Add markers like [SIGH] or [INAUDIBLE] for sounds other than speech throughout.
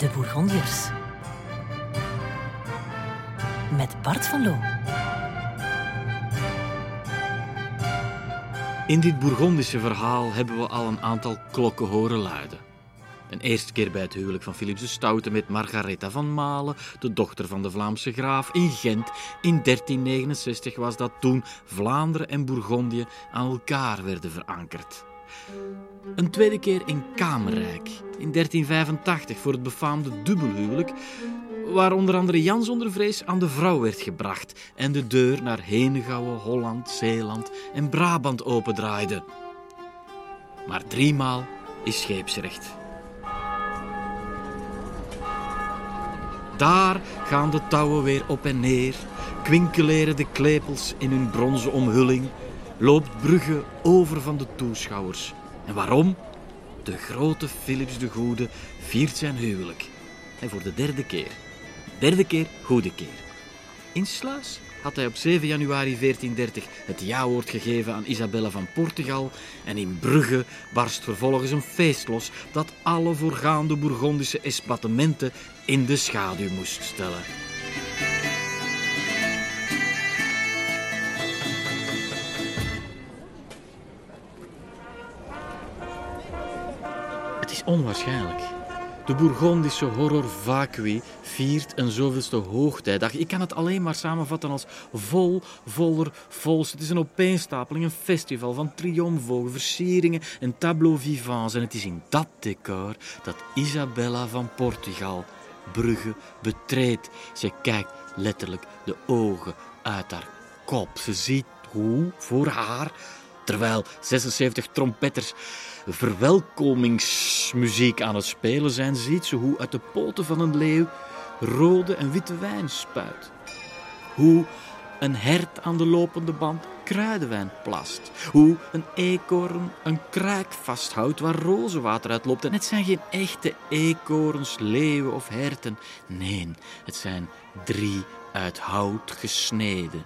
De Bourgondiërs. Met Bart van Loo. In dit Bourgondische verhaal hebben we al een aantal klokken horen luiden. Een eerste keer bij het huwelijk van Philips de Stoute met Margaretha van Malen, de dochter van de Vlaamse graaf in Gent. In 1369 was dat toen Vlaanderen en Bourgondië aan elkaar werden verankerd. Een tweede keer in Kamerrijk, in 1385, voor het befaamde dubbelhuwelijk, waar onder andere Jan zonder vrees aan de vrouw werd gebracht en de deur naar Henegouwen, Holland, Zeeland en Brabant opendraaide. Maar driemaal is scheepsrecht. Daar gaan de touwen weer op en neer, kwinkeleren de klepels in hun bronzen omhulling, loopt Brugge over van de toeschouwers. En waarom? De grote Philips de Goede viert zijn huwelijk. En voor de derde keer. Derde keer, goede keer. In Sluis had hij op 7 januari 1430 het ja-woord gegeven aan Isabella van Portugal en in Brugge barst vervolgens een feest los dat alle voorgaande Bourgondische esbattementen in de schaduw moest stellen. Het is onwaarschijnlijk. De Bourgondische horror vacui viert een zoveelste hoogtijdag. Ik kan het alleen maar samenvatten als vol, voller, volst. Het is een opeenstapeling, een festival van triomfogen, versieringen en tableau vivants. En het is in dat decor dat Isabella van Portugal Brugge betreedt. Ze kijkt letterlijk de ogen uit haar kop. Ze ziet hoe voor haar, terwijl 76 trompetters verwelkomingsmuziek aan het spelen zijn, ziet ze hoe uit de poten van een leeuw rode en witte wijn spuit. Hoe een hert aan de lopende band kruidenwijn plast. Hoe een eekhoorn een kruik vasthoudt waar rozenwater uitloopt. En het zijn geen echte eekhoorns, leeuwen of herten. Nee, het zijn drie uit hout gesneden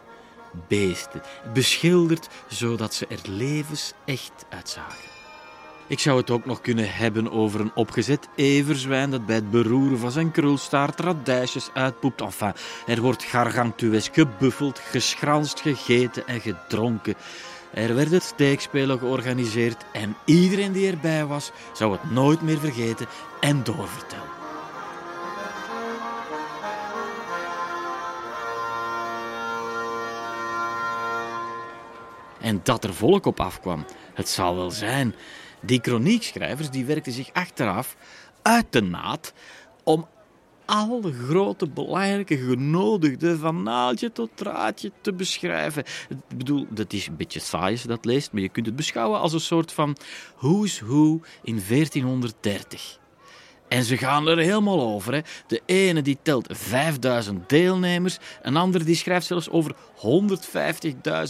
beesten, beschilderd zodat ze er levensecht uitzagen. Ik zou het ook nog kunnen hebben over een opgezet everzwijn dat bij het beroeren van zijn krulstaart radijsjes uitpoept. Enfin, er wordt gargantuesk gebuffeld, geschranst, gegeten en gedronken. Er werd het steekspelen georganiseerd en iedereen die erbij was, zou het nooit meer vergeten en doorvertellen. En dat er volk op afkwam, het zal wel zijn. Die chroniekschrijvers die werkten zich achteraf uit de naad om alle grote belangrijke genodigden van naaltje tot draadje te beschrijven. Ik bedoel, dat is een beetje saai als je dat leest, maar je kunt het beschouwen als een soort van who's who in 1430. En ze gaan er helemaal over. Hè. De ene die telt 5000 deelnemers, een ander die schrijft zelfs over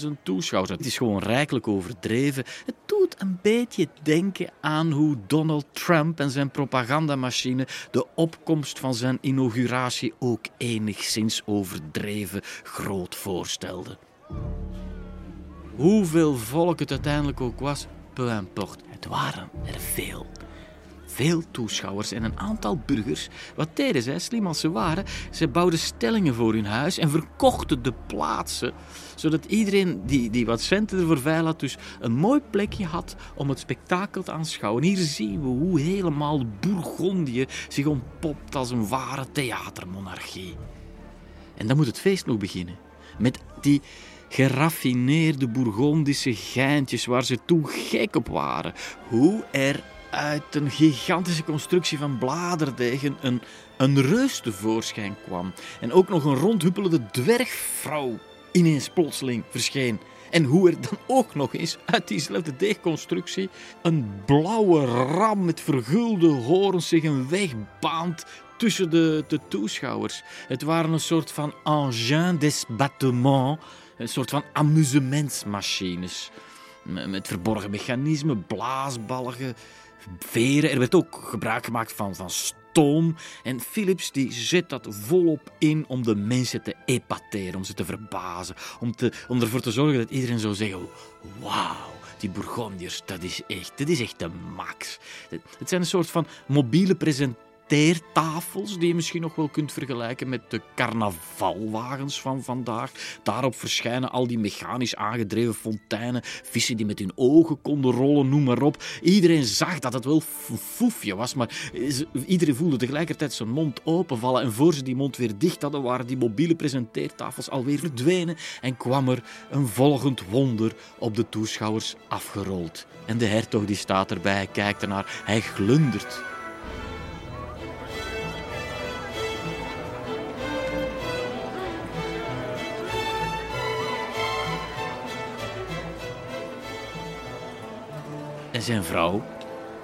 150.000 toeschouwers. Het is gewoon rijkelijk overdreven. Het doet een beetje denken aan hoe Donald Trump en zijn propagandamachine de opkomst van zijn inauguratie ook enigszins overdreven groot voorstelden. Hoeveel volk het uiteindelijk ook was, peu importe. Het waren er veel veel toeschouwers en een aantal burgers. Wat deden zij, slim als ze waren? Ze bouwden stellingen voor hun huis en verkochten de plaatsen, zodat iedereen die, die wat centen ervoor veil had, dus een mooi plekje had om het spektakel te aanschouwen. Hier zien we hoe helemaal Bourgondië zich ontpopt als een ware theatermonarchie. En dan moet het feest nog beginnen. Met die geraffineerde Bourgondische geintjes waar ze toen gek op waren. Hoe er uit een gigantische constructie van bladerdegen een, een reus tevoorschijn kwam. En ook nog een rondhuppelende dwergvrouw ineens plotseling verscheen. En hoe er dan ook nog eens uit diezelfde deegconstructie een blauwe ram met vergulde horens zich een weg baant tussen de, de toeschouwers. Het waren een soort van engin des bâtiments, een soort van amusementsmachines. Met verborgen mechanismen, blaasbalgen, veren. Er werd ook gebruik gemaakt van, van stoom. En Philips die zet dat volop in om de mensen te epateren, om ze te verbazen. Om, te, om ervoor te zorgen dat iedereen zou zeggen, wauw. Die Bourgondiërs, dat is echt, dat is echt de max. Het zijn een soort van mobiele presentatie presenteertafels, die je misschien nog wel kunt vergelijken met de carnavalwagens van vandaag. Daarop verschijnen al die mechanisch aangedreven fonteinen, vissen die met hun ogen konden rollen, noem maar op. Iedereen zag dat het wel foefje was, maar iedereen voelde tegelijkertijd zijn mond openvallen. En voor ze die mond weer dicht hadden, waren die mobiele presenteertafels alweer verdwenen en kwam er een volgend wonder op de toeschouwers afgerold. En de hertog die staat erbij, kijkt ernaar, hij glundert. Zijn vrouw,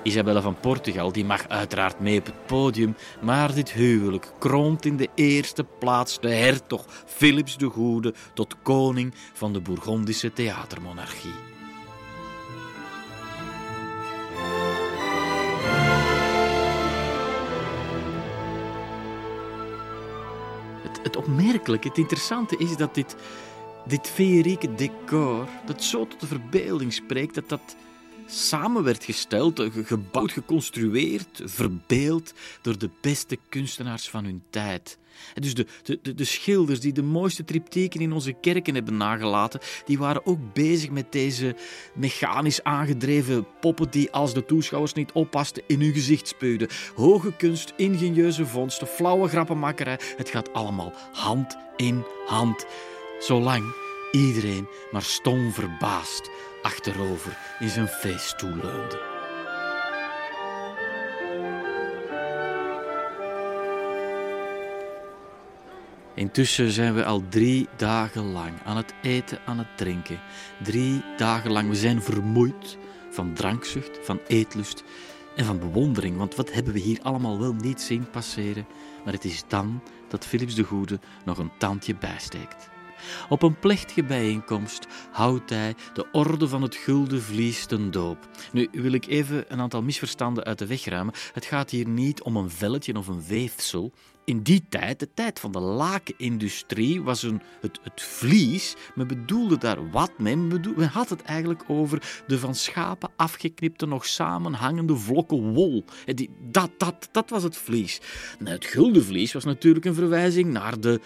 Isabella van Portugal, die mag uiteraard mee op het podium, maar dit huwelijk kroont in de eerste plaats de hertog Philips de Goede tot koning van de Bourgondische theatermonarchie. Het, opmerkelijke, het interessante is dat dit, dit feerieke decor, dat zo tot de verbeelding spreekt, dat dat samen werd gesteld, gebouwd, geconstrueerd, verbeeld door de beste kunstenaars van hun tijd. Dus de, de, de schilders die de mooiste tripteken in onze kerken hebben nagelaten, die waren ook bezig met deze mechanisch aangedreven poppen die als de toeschouwers niet oppasten in hun gezicht spuwden. Hoge kunst, ingenieuze vondsten, flauwe grappenmakkerij, het gaat allemaal hand in hand. Zolang iedereen maar stom verbaasd achterover in zijn feeststoel leunde. Intussen zijn we al drie dagen lang aan het eten, aan het drinken. Drie dagen lang. We zijn vermoeid van drankzucht, van eetlust en van bewondering. Want wat hebben we hier allemaal wel niet zien passeren? Maar het is dan dat Philips de Goede nog een tandje bijsteekt. Op een plechtige bijeenkomst houdt hij de orde van het gulden vlies ten doop. Nu wil ik even een aantal misverstanden uit de weg ruimen. Het gaat hier niet om een velletje of een weefsel. In die tijd, de tijd van de lakenindustrie, was een, het, het vlies. Men bedoelde daar wat mee. Men, had het eigenlijk over de van schapen afgeknipte, nog samenhangende vlokken wol. Die, dat, dat, dat was het vlies. Nou, het gulden vlies was natuurlijk een verwijzing naar de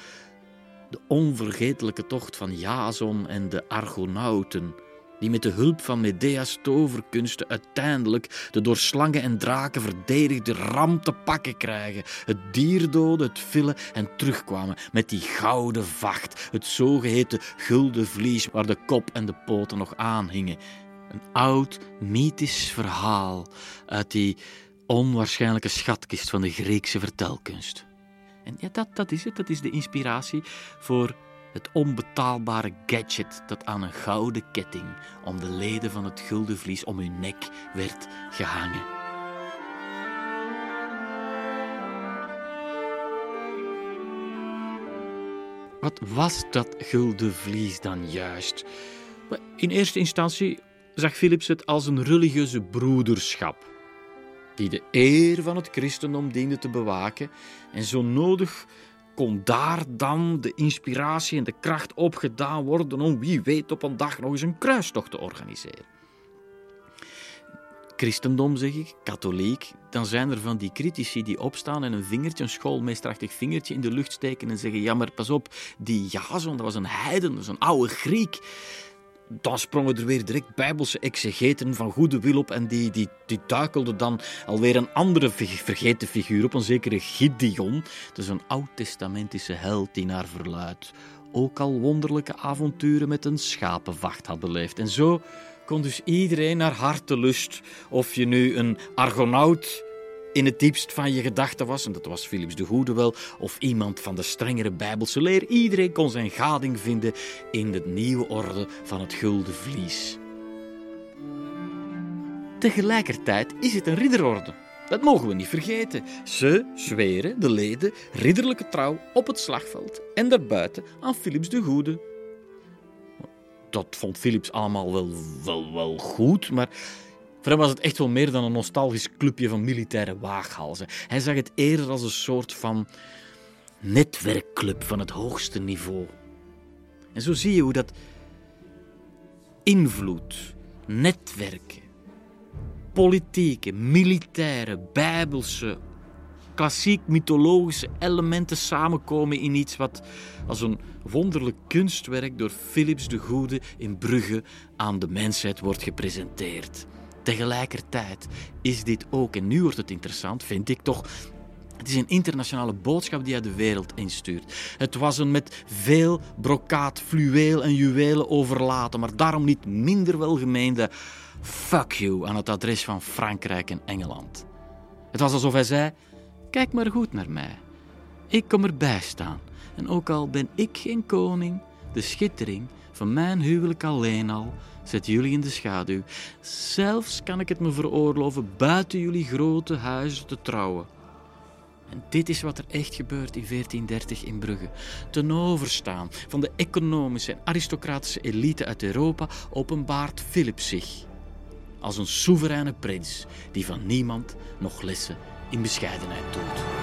de onvergetelijke tocht van Jason en de Argonauten, die met de hulp van Medea's toverkunsten uiteindelijk de door slangen en draken verdedigde ram te pakken krijgen, het dier doden, het villen en terugkwamen met die gouden vacht, het zogeheten gulden vlies waar de kop en de poten nog aan hingen. Een oud mythisch verhaal uit die onwaarschijnlijke schatkist van de Griekse vertelkunst. En ja, dat, dat is het. Dat is de inspiratie voor het onbetaalbare gadget dat aan een gouden ketting om de leden van het gulden vlies om hun nek werd gehangen. Wat was dat gulden vlies dan juist? In eerste instantie zag Philips het als een religieuze broederschap die de eer van het christendom diende te bewaken. En zo nodig kon daar dan de inspiratie en de kracht opgedaan worden om wie weet op een dag nog eens een kruistocht te organiseren. Christendom zeg ik, katholiek, dan zijn er van die critici die opstaan en een vingertje, een schoolmeesterachtig vingertje in de lucht steken en zeggen: Ja, maar pas op, die Jason, dat was een heiden, dat was een oude Griek dan sprongen er weer direct bijbelse exegeten van goede wil op en die, die, die duikelden dan alweer een andere vergeten figuur op, een zekere Gideon. Dus een oud-testamentische held die naar verluid ook al wonderlijke avonturen met een schapenvacht had beleefd. En zo kon dus iedereen naar hartelust, of je nu een argonaut in het diepst van je gedachten was, en dat was Philips de Goede wel, of iemand van de strengere Bijbelse leer. Iedereen kon zijn gading vinden in de nieuwe orde van het gulden vlies. Tegelijkertijd is het een ridderorde. Dat mogen we niet vergeten. Ze zweren, de leden, ridderlijke trouw op het slagveld en daarbuiten aan Philips de Goede. Dat vond Philips allemaal wel, wel, wel goed, maar voor hem was het echt wel meer dan een nostalgisch clubje van militaire waaghalzen. Hij zag het eerder als een soort van netwerkclub van het hoogste niveau. En zo zie je hoe dat invloed, netwerken, politieke, militaire, bijbelse klassiek mythologische elementen samenkomen in iets wat als een wonderlijk kunstwerk door Philips de Goede in Brugge aan de mensheid wordt gepresenteerd. Tegelijkertijd is dit ook, en nu wordt het interessant, vind ik toch, het is een internationale boodschap die hij de wereld instuurt. Het was een met veel brokaat, fluweel en juwelen overlaten, maar daarom niet minder welgemeende fuck you aan het adres van Frankrijk en Engeland. Het was alsof hij zei: Kijk maar goed naar mij. Ik kom erbij staan. En ook al ben ik geen koning, de schittering van mijn huwelijk alleen al zet jullie in de schaduw. Zelfs kan ik het me veroorloven buiten jullie grote huizen te trouwen. En dit is wat er echt gebeurt in 1430 in Brugge. Ten overstaan van de economische en aristocratische elite uit Europa openbaart Philip zich als een soevereine prins die van niemand nog lessen in bescheidenheid doet.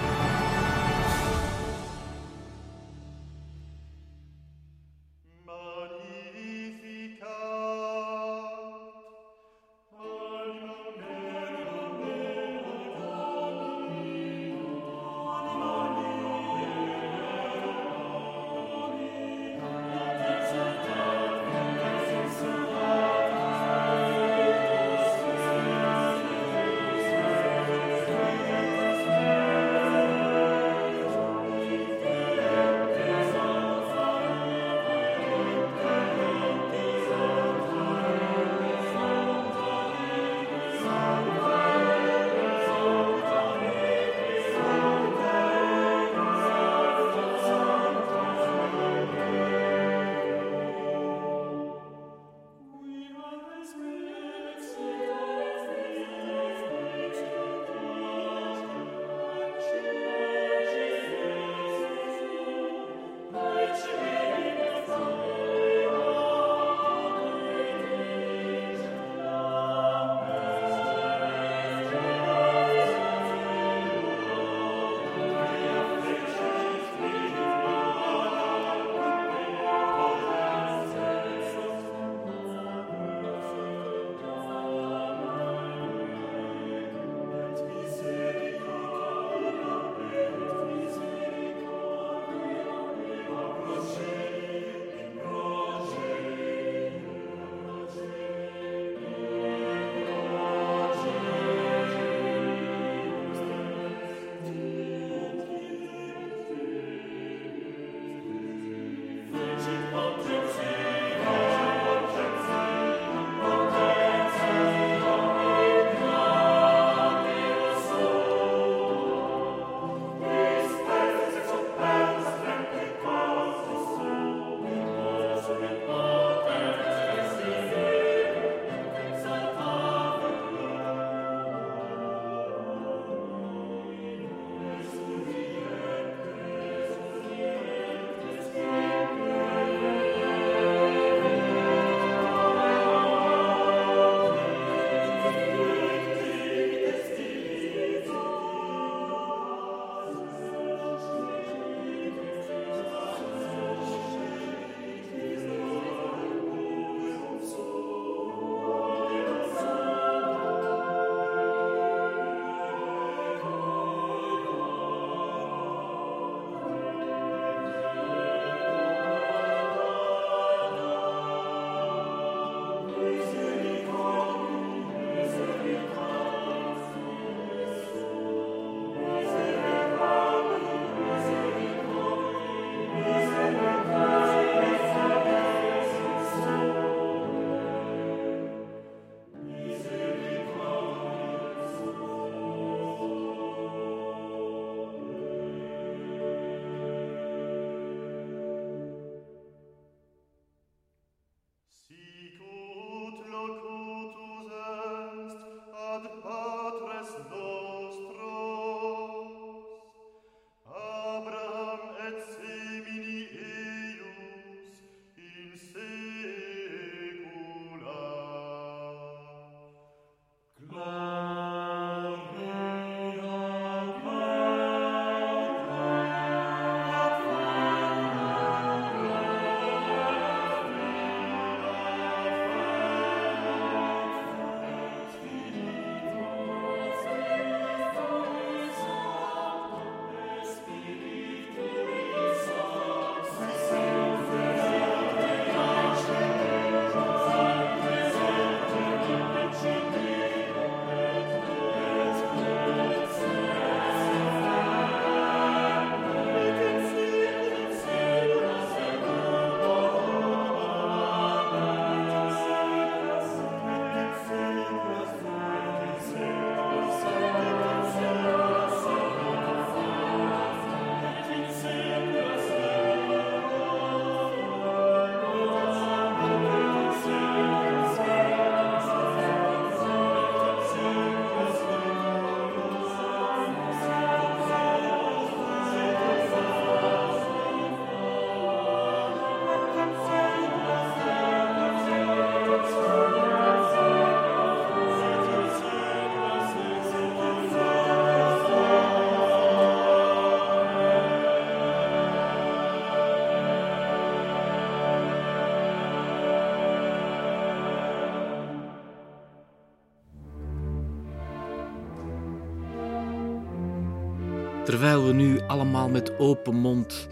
Terwijl we nu allemaal met open mond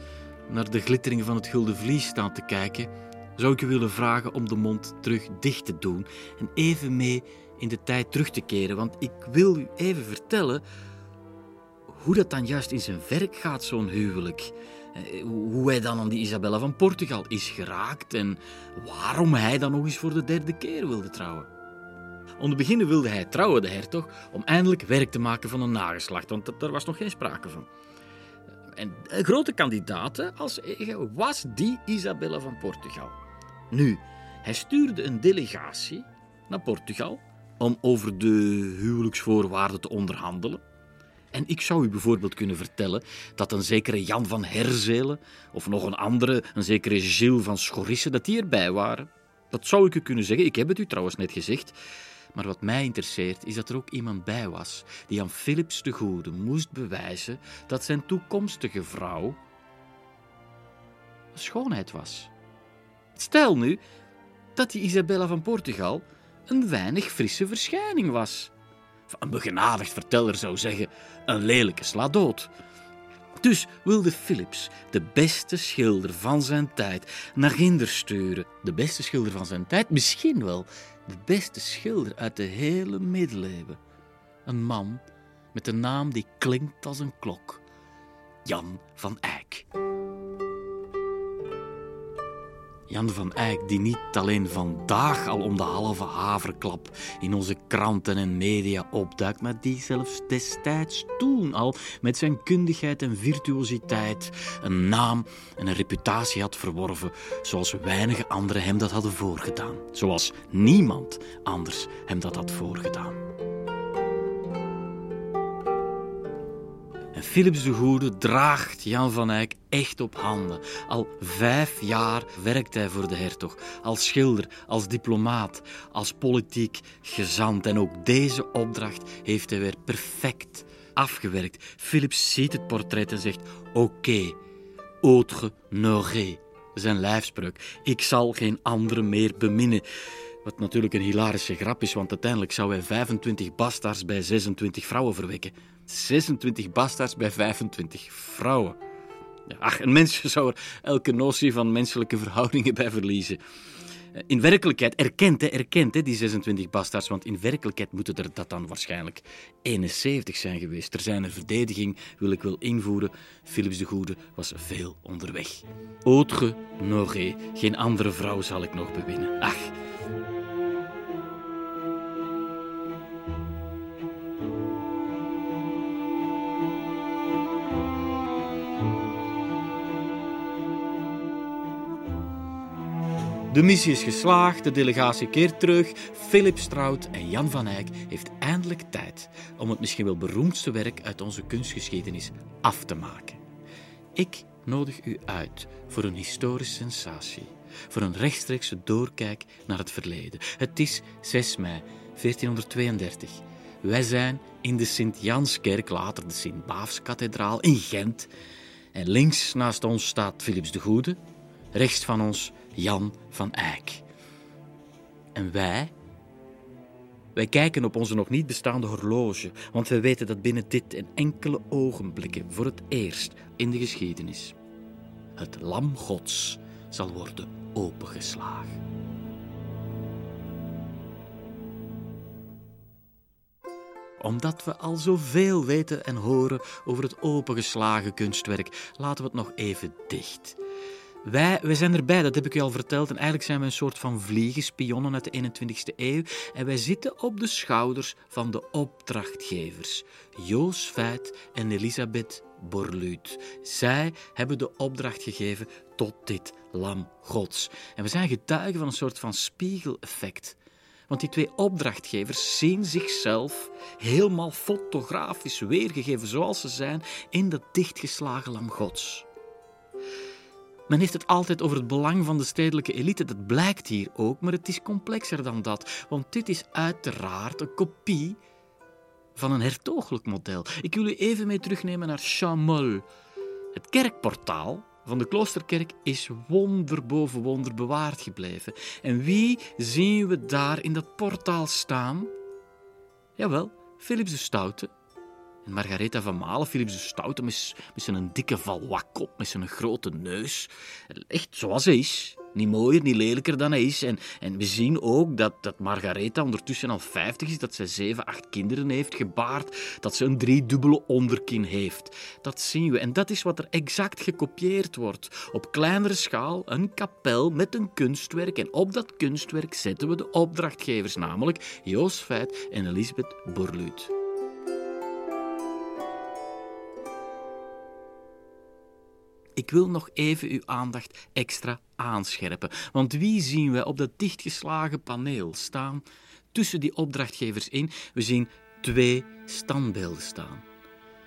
naar de glittering van het gulden vlies staan te kijken, zou ik u willen vragen om de mond terug dicht te doen en even mee in de tijd terug te keren. Want ik wil u even vertellen hoe dat dan juist in zijn werk gaat, zo'n huwelijk. Eh, hoe hij dan aan die Isabella van Portugal is geraakt en waarom hij dan nog eens voor de derde keer wilde trouwen. Om te beginnen wilde hij trouwen, de hertog, om eindelijk werk te maken van een nageslacht, want daar was nog geen sprake van. En een grote kandidaat als was die Isabella van Portugal. Nu, hij stuurde een delegatie naar Portugal om over de huwelijksvoorwaarden te onderhandelen. En ik zou u bijvoorbeeld kunnen vertellen dat een zekere Jan van Herzelen of nog een andere, een zekere Gilles van Schorisse, dat die erbij waren. Dat zou ik u kunnen zeggen. Ik heb het u trouwens net gezegd. Maar wat mij interesseert is dat er ook iemand bij was die aan Philips de Goede moest bewijzen dat zijn toekomstige vrouw een schoonheid was. Stel nu dat die Isabella van Portugal een weinig frisse verschijning was. Een begenadigd verteller zou zeggen: een lelijke sla dood. Dus wilde Philips, de beste schilder van zijn tijd, naar Ginder sturen. De beste schilder van zijn tijd, misschien wel de beste schilder uit de hele middeleeuwen. Een man met een naam die klinkt als een klok: Jan van Eyck. Jan van Eyck, die niet alleen vandaag al om de halve haverklap in onze kranten en media opduikt, maar die zelfs destijds toen al met zijn kundigheid en virtuositeit een naam en een reputatie had verworven, zoals weinige anderen hem dat hadden voorgedaan. Zoals niemand anders hem dat had voorgedaan. Philips de Goede draagt Jan van Eyck echt op handen. Al vijf jaar werkt hij voor de hertog. Als schilder, als diplomaat, als politiek gezant. En ook deze opdracht heeft hij weer perfect afgewerkt. Philips ziet het portret en zegt: Oké, autre n'aurait. Zijn lijfspreuk. Ik zal geen andere meer beminnen. Wat natuurlijk een hilarische grap is, want uiteindelijk zou hij 25 bastards bij 26 vrouwen verwekken. 26 bastards bij 25 vrouwen. Ach, een mens [LAUGHS] zou er elke notie van menselijke verhoudingen bij verliezen. In werkelijkheid erkent, erkent die 26 bastards, want in werkelijkheid moeten er dat dan waarschijnlijk 71 zijn geweest. Er zijn een verdediging, wil ik wel invoeren. Philips de Goede was veel onderweg. Autre n'aurait, geen andere vrouw zal ik nog bewinnen. Ach, De missie is geslaagd, de delegatie keert terug. Philip Strout en Jan van Eyck heeft eindelijk tijd om het misschien wel beroemdste werk uit onze kunstgeschiedenis af te maken. Ik nodig u uit voor een historische sensatie, voor een rechtstreekse doorkijk naar het verleden. Het is 6 mei 1432. Wij zijn in de Sint-Janskerk, later de Sint-Baafskathedraal in Gent. En links naast ons staat Philips de Goede, rechts van ons Jan van Eyck. En wij? Wij kijken op onze nog niet bestaande horloge, want we weten dat binnen dit en enkele ogenblikken voor het eerst in de geschiedenis het lam Gods zal worden opengeslagen. Omdat we al zoveel weten en horen over het opengeslagen kunstwerk, laten we het nog even dicht. Wij, zijn erbij, dat heb ik u al verteld. En eigenlijk zijn we een soort van vliegenspionnen uit de 21ste eeuw. En wij zitten op de schouders van de opdrachtgevers. Joos Feit en Elisabeth Borluut. Zij hebben de opdracht gegeven tot dit lam gods. En we zijn getuigen van een soort van spiegeleffect. Want die twee opdrachtgevers zien zichzelf helemaal fotografisch weergegeven zoals ze zijn in dat dichtgeslagen lam gods. Men heeft het altijd over het belang van de stedelijke elite. Dat blijkt hier ook, maar het is complexer dan dat. Want dit is uiteraard een kopie van een hertogelijk model. Ik wil u even mee terugnemen naar Chamol. Het kerkportaal van de kloosterkerk is wonder boven wonder bewaard gebleven. En wie zien we daar in dat portaal staan? Jawel, Philips de Stoute, En Margaretha van Malen, Philips de Stoute, met, met zijn dikke valwakop, met zijn grote neus. Echt zoals hij is. Niet mooier, niet lelijker dan hij is. En, en we zien ook dat, dat Margaretha ondertussen al 50 is, dat zij zeven, acht kinderen heeft gebaard, dat ze een driedubbele onderkin heeft. Dat zien we. En dat is wat er exact gekopieerd wordt. Op kleinere schaal een kapel met een kunstwerk. En op dat kunstwerk zetten we de opdrachtgevers, namelijk Joost Feit en Elisabeth Borluut. Ik wil nog even uw aandacht extra aanscherpen. Want wie zien we op dat dichtgeslagen paneel staan tussen die opdrachtgevers in? We zien twee standbeelden staan.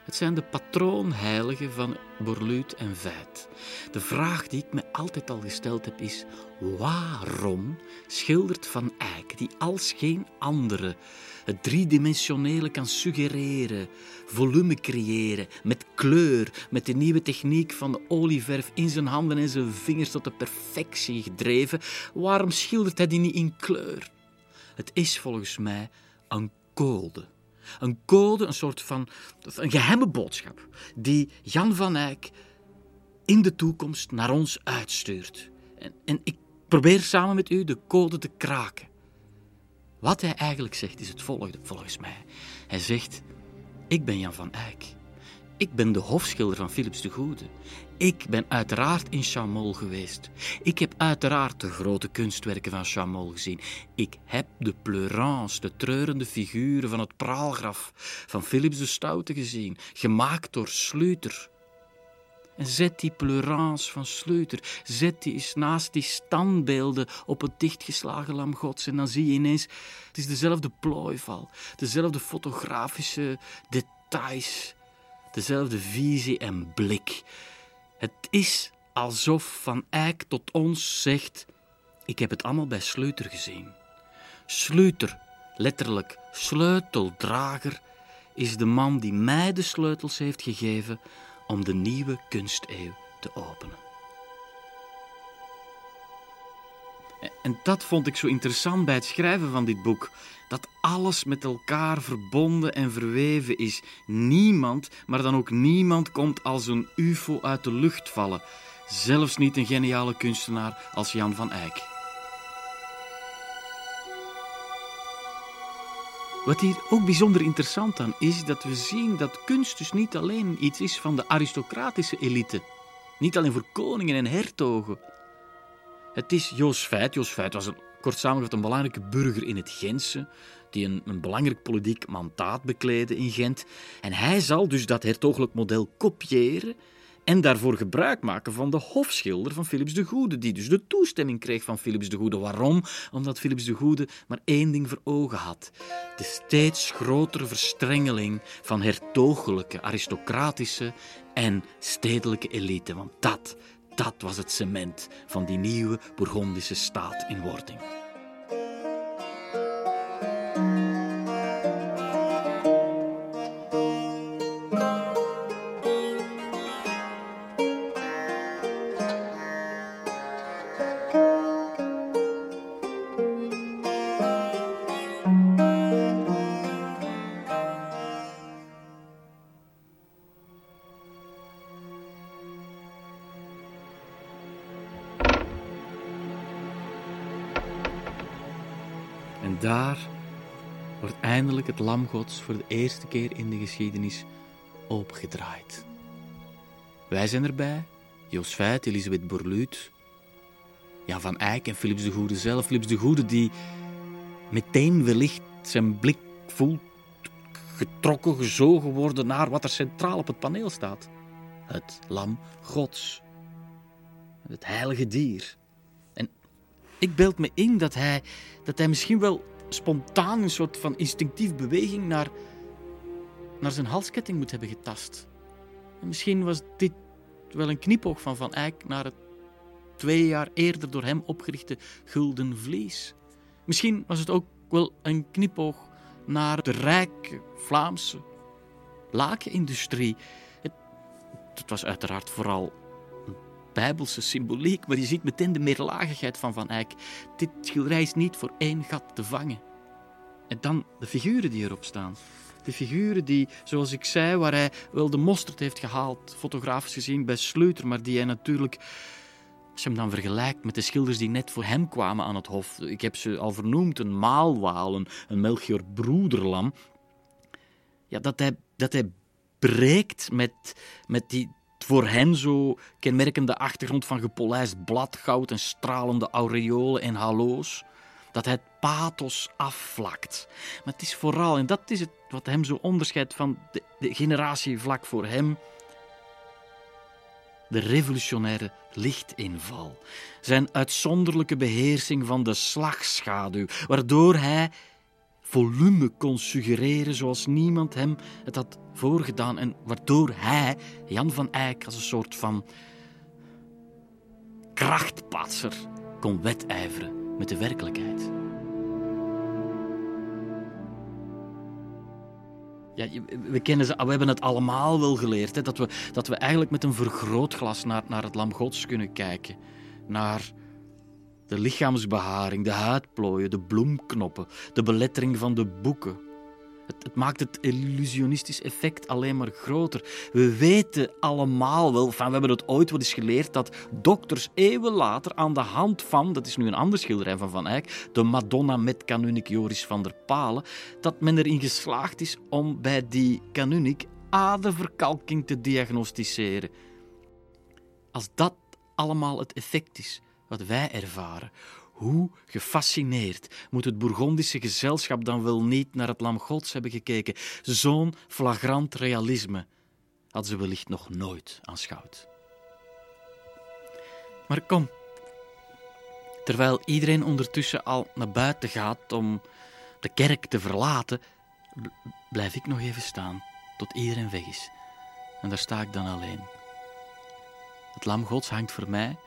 Het zijn de patroonheiligen van Borluut en Veit. De vraag die ik me altijd al gesteld heb is: waarom schildert Van Eyck, die als geen andere het driedimensionele kan suggereren, volume creëren, met kleur, met de nieuwe techniek van de olieverf in zijn handen en zijn vingers tot de perfectie gedreven, waarom schildert hij die niet in kleur? Het is volgens mij een code. Een code, een soort van een geheime boodschap, die Jan van Eyck in de toekomst naar ons uitstuurt. En, en ik probeer samen met u de code te kraken. Wat hij eigenlijk zegt is het volgende, volgens mij. Hij zegt: Ik ben Jan van Eyck. Ik ben de hofschilder van Philips de Goede. Ik ben uiteraard in Chamol geweest. Ik heb uiteraard de grote kunstwerken van Chamol gezien. Ik heb de pleurance, de treurende figuren van het praalgraf van Philips de Stoute gezien, gemaakt door Sluter. En zet die pleurance van Sleuter, zet die eens naast die standbeelden op het dichtgeslagen lam gods. En dan zie je ineens, het is dezelfde plooival, dezelfde fotografische details, dezelfde visie en blik. Het is alsof Van Eyck tot ons zegt, ik heb het allemaal bij Sleuter gezien. Sleuter, letterlijk sleuteldrager, is de man die mij de sleutels heeft gegeven om de nieuwe kunsteeuw te openen. En dat vond ik zo interessant bij het schrijven van dit boek. Dat alles met elkaar verbonden en verweven is. Niemand, maar dan ook niemand, komt als een UFO uit de lucht vallen. Zelfs niet een geniale kunstenaar als Jan van Eyck. Wat hier ook bijzonder interessant aan is, dat we zien dat kunst dus niet alleen iets is van de aristocratische elite. Niet alleen voor koningen en hertogen. Het is Jos Feit. Jos Feit was een, kort samengevat een belangrijke burger in het Gentse, die een, een belangrijk politiek mandaat bekleedde in Gent. En hij zal dus dat hertogelijk model kopiëren en daarvoor gebruik maken van de hofschilder van Philips de Goede, die dus de toestemming kreeg van Philips de Goede. Waarom? Omdat Philips de Goede maar één ding voor ogen had: de steeds grotere verstrengeling van hertogelijke, aristocratische en stedelijke elite. Want dat, dat was het cement van die nieuwe Bourgondische staat in wording. Gods voor de eerste keer in de geschiedenis opgedraaid. Wij zijn erbij, Jos Elisabeth Borluut, Jan van Eyck en Philips de Goede zelf. Philips de Goede die meteen wellicht zijn blik voelt getrokken, gezogen worden naar wat er centraal op het paneel staat. Het lam gods. Het heilige dier. Ik beeld me in dat hij, dat hij misschien wel spontaan een soort van instinctief beweging naar, naar zijn halsketting moet hebben getast. En misschien was dit wel een knipoog van Van Eyck naar het twee jaar eerder door hem opgerichte Gulden Vlees. Misschien was het ook wel een knipoog naar de rijke Vlaamse lakenindustrie. Het, het was uiteraard vooral bijbelse symboliek, maar je ziet meteen de meerlagigheid van Van Eyck. Dit schilderij is niet voor één gat te vangen. En dan de figuren die erop staan. De figuren die, zoals ik zei, waar hij wel de mosterd heeft gehaald, fotografisch gezien, bij Sleuter, maar die hij natuurlijk als je hem dan vergelijkt met de schilders die net voor hem kwamen aan het hof, ik heb ze al vernoemd, een Maalwaal, een, een Melchior Broederlam, ja, dat, hij, dat hij breekt met, met die voor hen zo kenmerkende achtergrond van gepolijst bladgoud en stralende aureolen en halo's. Dat het pathos afvlakt. Maar het is vooral, en dat is het wat hem zo onderscheidt van de generatie vlak voor hem, de revolutionaire lichtinval. Zijn uitzonderlijke beheersing van de slagschaduw, waardoor hij volume kon suggereren zoals niemand hem het had voorgedaan en waardoor hij, Jan van Eyck, als een soort van krachtpatser kon wedijveren met de werkelijkheid. Ja, we, kennen ze, we hebben het allemaal wel geleerd. Hè, dat, we, dat we eigenlijk met een vergrootglas naar, naar het lam gods kunnen kijken. Naar de lichaamsbeharing, de huidplooien, de bloemknoppen, de belettering van de boeken. Het, het, maakt het illusionistisch effect alleen maar groter. We weten allemaal wel, van, we hebben het ooit wel eens geleerd, dat dokters eeuwen later aan de hand van, dat is nu een ander schilderij van Van Eyck, de Madonna met kanunik Joris van der Palen, dat men erin geslaagd is om bij die kanunik aderverkalking te diagnosticeren. Als dat allemaal het effect is wat wij ervaren, hoe gefascineerd moet het Bourgondische gezelschap dan wel niet naar het Lam Gods hebben gekeken? Zo'n flagrant realisme hadden ze wellicht nog nooit aanschouwd. Maar kom, terwijl iedereen ondertussen al naar buiten gaat om de kerk te verlaten, blijf ik nog even staan tot iedereen weg is. En daar sta ik dan alleen. Het lam Gods hangt voor mij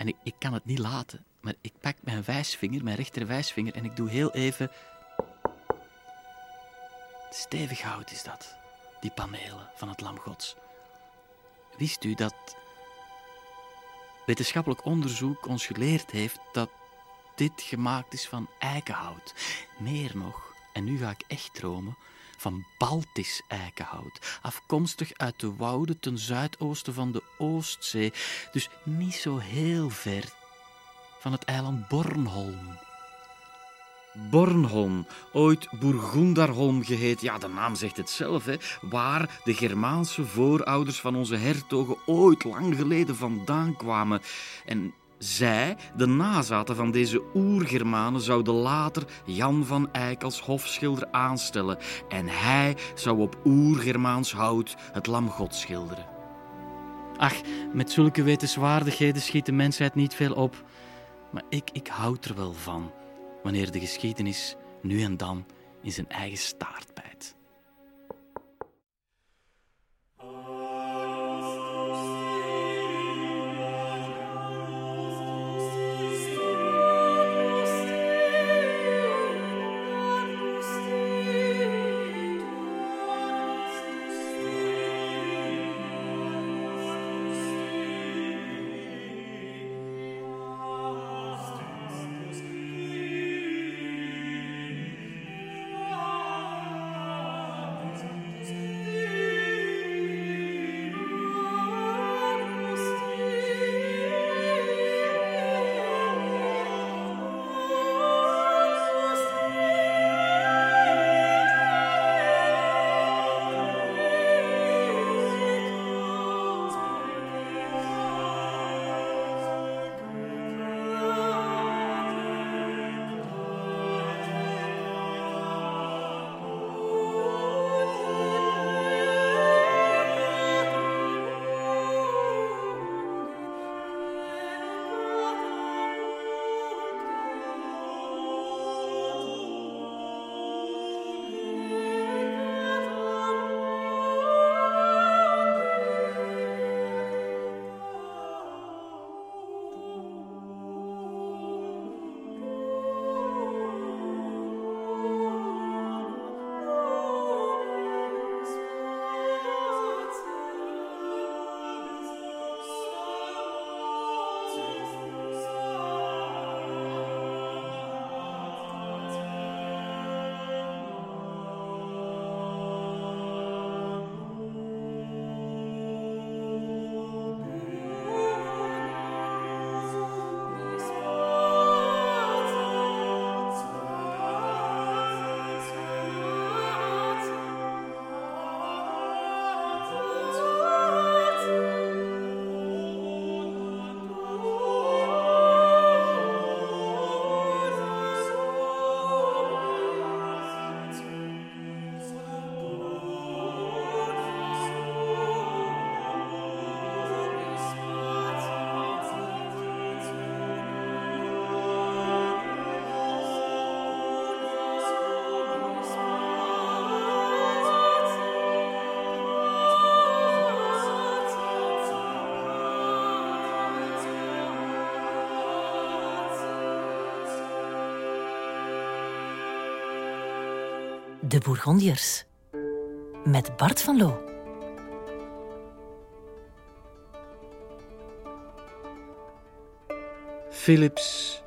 en ik, kan het niet laten. Maar ik pak mijn wijsvinger, mijn rechterwijsvinger, en ik doe heel even. Stevig hout is dat, die panelen van het Lam Gods. Wist u dat wetenschappelijk onderzoek ons geleerd heeft dat dit gemaakt is van eikenhout? Meer nog, en nu ga ik echt dromen, van Baltisch eikenhout, afkomstig uit de wouden ten zuidoosten van de Oostzee, dus niet zo heel ver van het eiland Bornholm. Bornholm, ooit Burgundarholm geheet, ja, de naam zegt het zelf, hè, waar de Germaanse voorouders van onze hertogen ooit lang geleden vandaan kwamen. En zij, de nazaten van deze oergermanen, zouden later Jan van Eyck als hofschilder aanstellen. En hij zou op oergermaans hout het lam God schilderen. Ach, met zulke wetenswaardigheden schiet de mensheid niet veel op. Maar ik, ik houd er wel van wanneer de geschiedenis nu en dan in zijn eigen staart bijt. De Bourgondiërs. Met Bart van Loo. Philips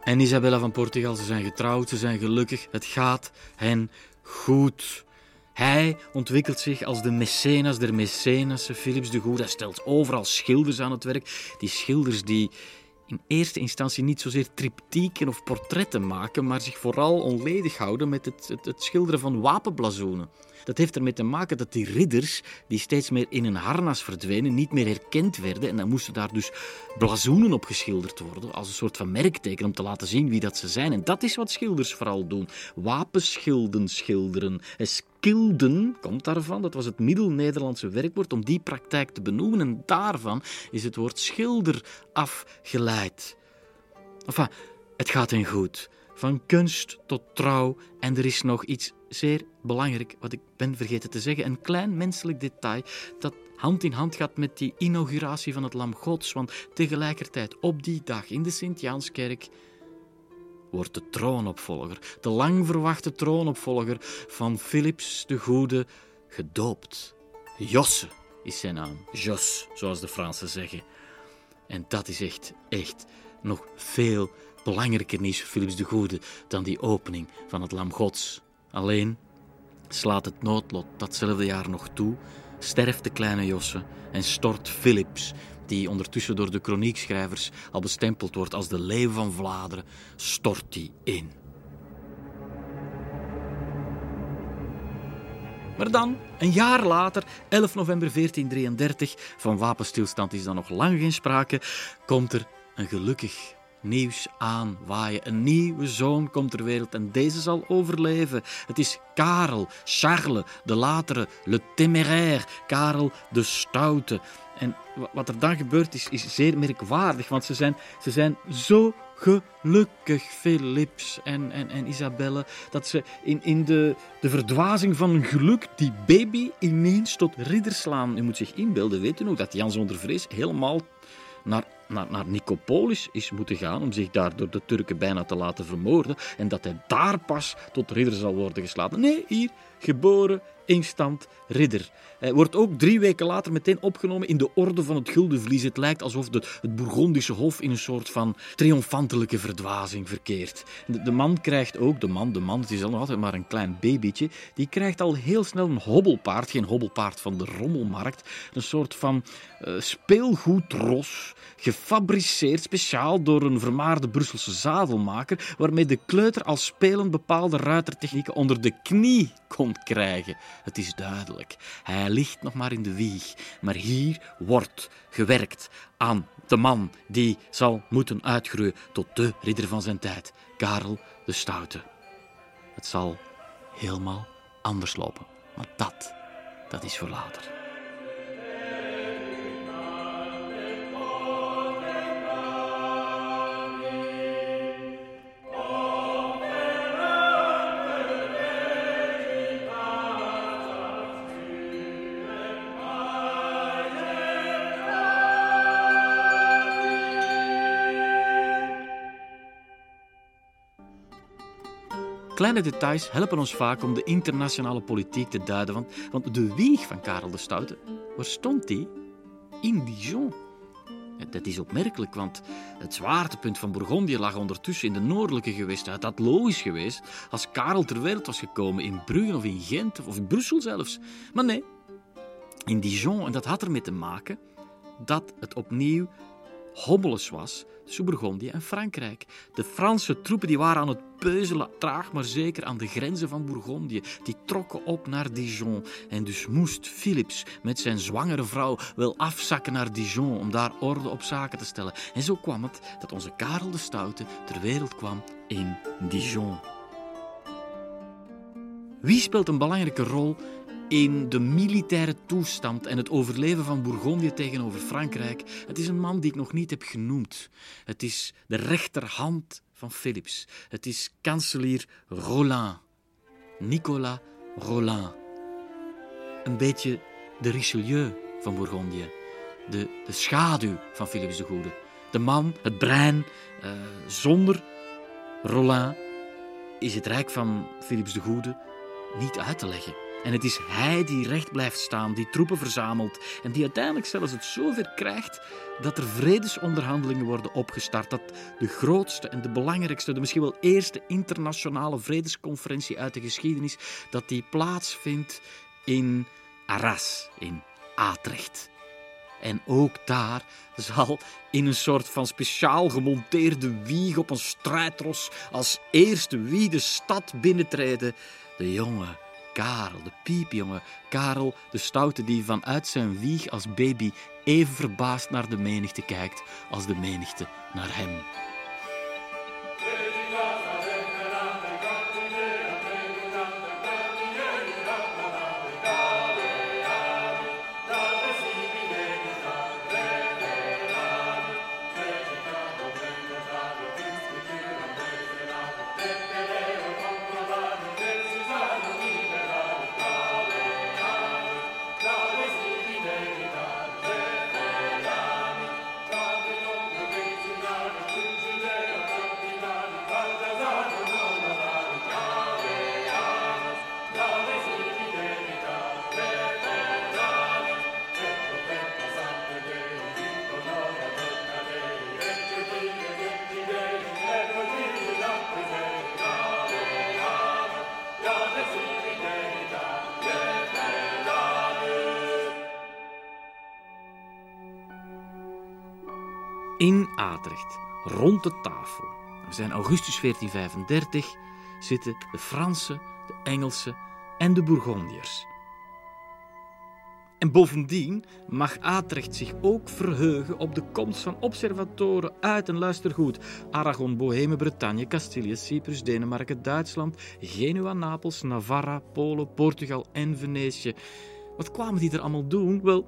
en Isabella van Portugal, ze zijn getrouwd, ze zijn gelukkig, het gaat hen goed. Hij ontwikkelt zich als de mecenas der mecenassen, Philips de Goede. Stelt overal schilders aan het werk. Die schilders die in eerste instantie niet zozeer of portretten maken, maar zich vooral onledig houden met het, het, het schilderen van wapenblazoenen. Dat heeft ermee te maken dat die ridders, die steeds meer in een harnas verdwenen, niet meer herkend werden. En dan moesten daar dus blazoenen op geschilderd worden, als een soort van merkteken om te laten zien wie dat ze zijn. En dat is wat schilders vooral doen. Wapenschilden schilderen. En skilden komt daarvan, dat was het Middel-Nederlandse werkwoord om die praktijk te benoemen. En daarvan is het woord schilder afgeleid. Enfin, het gaat hen goed. Van kunst tot trouw. En er is nog iets zeer belangrijk, wat ik ben vergeten te zeggen. Een klein menselijk detail dat hand in hand gaat met die inauguratie van het Lam Gods. Want tegelijkertijd, op die dag in de Sint-Jaanskerk, wordt de troonopvolger, de lang verwachte troonopvolger van Philips de Goede, gedoopt. Josse is zijn naam. Jos, zoals de Fransen zeggen. En dat is echt, echt nog veel belangrijker nieuws voor Philips de Goede dan die opening van het Lam Gods. Alleen slaat het noodlot datzelfde jaar nog toe, sterft de kleine Josse en stort Philips, die ondertussen door de kroniekschrijvers al bestempeld wordt als de leeuw van Vlaanderen, stort die in. Maar dan, een jaar later, 11 november 1433, van wapenstilstand is dan nog lang geen sprake, komt er een gelukkig nieuws aanwaaien. Een nieuwe zoon komt ter wereld en deze zal overleven. Het is Karel, Charles, de latere, le téméraire, Karel de Stoute. En wat er dan gebeurt is, is zeer merkwaardig, want ze zijn, ze zijn zo gelukkig, Philips en, en, en Isabelle, dat ze in, in de, de verdwazing van geluk die baby ineens tot ridder slaan. U moet zich inbeelden, u nog, dat Jan zonder vrees helemaal naar, naar, naar Nicopolis is moeten gaan om zich daar door de Turken bijna te laten vermoorden en dat hij daar pas tot ridder zal worden geslagen. Nee, hier, geboren instant ridder. Hij wordt ook drie weken later meteen opgenomen in de orde van het Gulden Vlies. Het lijkt alsof de, het Bourgondische hof in een soort van triomfantelijke verdwazing verkeert. De, man krijgt ook, de man, de man, het is al nog altijd maar een klein babytje, die krijgt al heel snel een hobbelpaard, geen hobbelpaard van de rommelmarkt, een soort van uh, speelgoedros, gefabriceerd speciaal door een vermaarde Brusselse zadelmaker, waarmee de kleuter als spelend bepaalde ruitertechnieken onder de knie kon krijgen. Het is duidelijk. Hij ligt nog maar in de wieg. Maar hier wordt gewerkt aan de man die zal moeten uitgroeien tot de ridder van zijn tijd, Karel de Stoute. Het zal helemaal anders lopen. Maar dat, dat is voor later. Kleine details helpen ons vaak om de internationale politiek te duiden. Want, de wieg van Karel de Stoute, waar stond die? In Dijon. Dat is opmerkelijk, want het zwaartepunt van Bourgondië lag ondertussen in de noordelijke gewesten. Het had logisch geweest als Karel ter wereld was gekomen in Brugge of in Gent of in Brussel zelfs. Maar nee, in Dijon. En dat had ermee te maken dat het opnieuw hommeles was tussen Bourgondië en Frankrijk. De Franse troepen die waren aan het peuzelen, traag maar zeker, aan de grenzen van Bourgondië. Die trokken op naar Dijon. En dus moest Philips met zijn zwangere vrouw wel afzakken naar Dijon om daar orde op zaken te stellen. En zo kwam het dat onze Karel de Stoute ter wereld kwam in Dijon. Wie speelt een belangrijke rol in de militaire toestand en het overleven van Bourgondië tegenover Frankrijk. Het is een man die ik nog niet heb genoemd. Het is de rechterhand van Philips. Het is kanselier Roland. Nicolas Roland. Een beetje de Richelieu van Bourgondië. De, de schaduw van Philips de Goede. De man, het brein, uh, zonder Roland is het rijk van Philips de Goede niet uit te leggen. En het is hij die recht blijft staan, die troepen verzamelt en die uiteindelijk zelfs het zover krijgt dat er vredesonderhandelingen worden opgestart. Dat de grootste en de belangrijkste, de misschien wel eerste internationale vredesconferentie uit de geschiedenis, dat die plaatsvindt in Arras, in Atrecht. En ook daar zal in een soort van speciaal gemonteerde wieg op een strijdros als eerste wie de stad binnentreden de jonge Karel, de piepjonge Karel, de stoute die vanuit zijn wieg als baby even verbaasd naar de menigte kijkt als de menigte naar hem. Atrecht, rond de tafel, we zijn augustus 1435, zitten de Fransen, de Engelsen en de Bourgondiërs. En bovendien mag Atrecht zich ook verheugen op de komst van observatoren uit en luister goed. Aragon, Bohemen, Bretagne, Castilië, Cyprus, Denemarken, Duitsland, Genua, Napels, Navarra, Polen, Portugal en Venetië. Wat kwamen die er allemaal doen? Wel,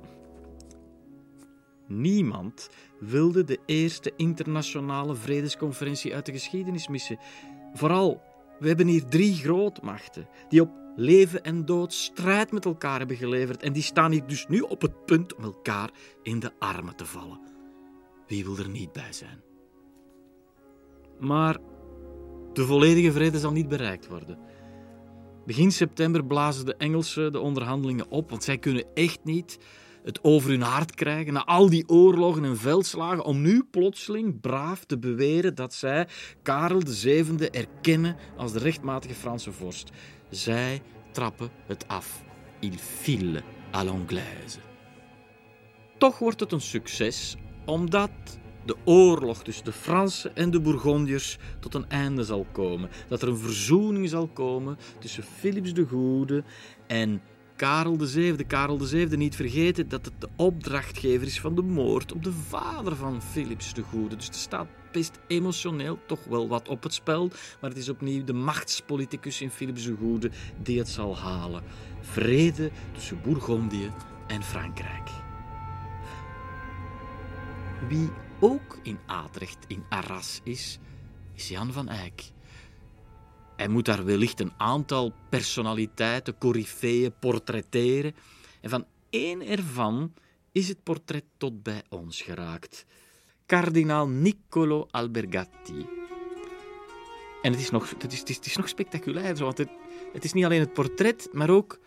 niemand wilde de eerste internationale vredesconferentie uit de geschiedenis missen. Vooral, we hebben hier drie grootmachten die op leven en dood strijd met elkaar hebben geleverd en die staan hier dus nu op het punt om elkaar in de armen te vallen. Wie wil er niet bij zijn? Maar de volledige vrede zal niet bereikt worden. Begin september blazen de Engelsen de onderhandelingen op, want zij kunnen echt niet het over hun hart krijgen na al die oorlogen en veldslagen, om nu plotseling braaf te beweren dat zij Karel VII erkennen als de rechtmatige Franse vorst. Zij trappen het af. Il file à l'anglaise. Toch wordt het een succes, omdat de oorlog tussen de Fransen en de Bourgondiërs tot een einde zal komen. Dat er een verzoening zal komen tussen Philips de Goede en Karel VII. Karel VII, niet vergeten dat het de opdrachtgever is van de moord op de vader van Philips de Goede. Dus er staat best emotioneel toch wel wat op het spel. Maar het is opnieuw de machtspoliticus in Philips de Goede die het zal halen. Vrede tussen Bourgondië en Frankrijk. Wie ook in Atrecht in Arras is, is Jan van Eyck. Hij moet daar wellicht een aantal personaliteiten, coryfeeën, portretteren. En van één ervan is het portret tot bij ons geraakt. Kardinaal Niccolo Albergatti. En het is nog, het is, het is, nog spectaculair, want het, het is niet alleen het portret, maar ook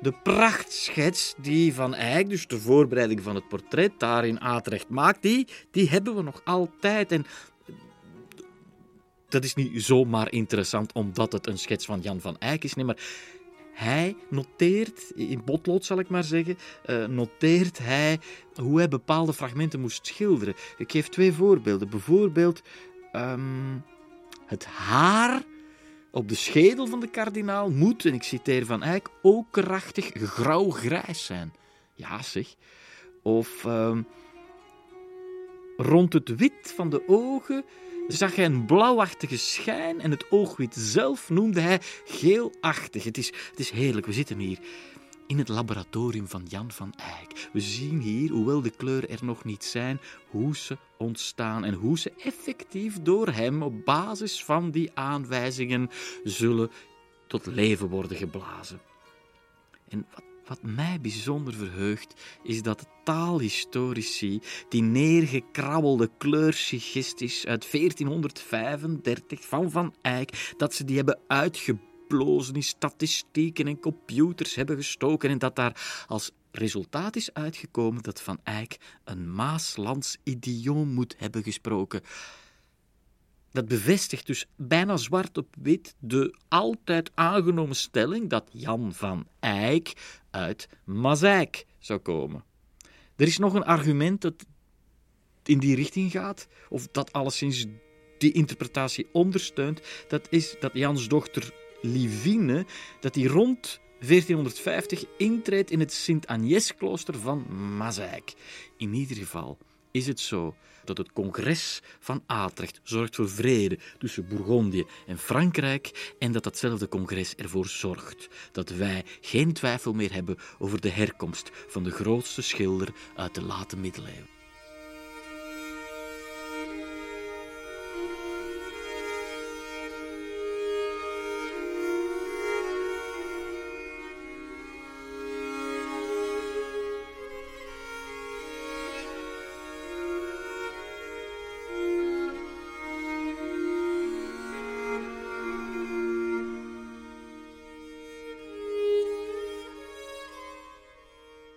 de prachtschets die Van Eyck, dus de voorbereiding van het portret, daar in Atrecht maakt, die, die hebben we nog altijd. En dat is niet zomaar interessant omdat het een schets van Jan van Eyck is. Nee, maar hij noteert, in potlood zal ik maar zeggen, uh, noteert hij hoe hij bepaalde fragmenten moest schilderen. Ik geef twee voorbeelden. Bijvoorbeeld um, het haar op de schedel van de kardinaal moet, en ik citeer van Eyck, ook krachtig grauw-grijs zijn. Ja, zeg. Of um, rond het wit van de ogen zag hij een blauwachtige schijn en het oogwit zelf noemde hij geelachtig. Het is, het is heerlijk, we zitten hier in het laboratorium van Jan van Eyck. We zien hier, hoewel de kleuren er nog niet zijn, hoe ze ontstaan en hoe ze effectief door hem op basis van die aanwijzingen zullen tot leven worden geblazen. En wat, wat mij bijzonder verheugt, is dat het taalhistorici die neergekrabbelde kleursigistes uit 1435 van Van Eyck, dat ze die hebben uitgeplozen in statistieken en computers hebben gestoken en dat daar als resultaat is uitgekomen dat Van Eyck een Maaslands idioom moet hebben gesproken. Dat bevestigt dus bijna zwart op wit de altijd aangenomen stelling dat Jan van Eyck uit Mazijk zou komen. Er is nog een argument dat in die richting gaat, of dat alleszins die interpretatie ondersteunt. Dat is dat Jans dochter Livine, dat die rond 1450 intreedt in het Sint-Agnes-klooster van Mazijk. In ieder geval is het zo dat het congres van Atrecht zorgt voor vrede tussen Bourgondië en Frankrijk en dat datzelfde congres ervoor zorgt dat wij geen twijfel meer hebben over de herkomst van de grootste schilder uit de late middeleeuwen.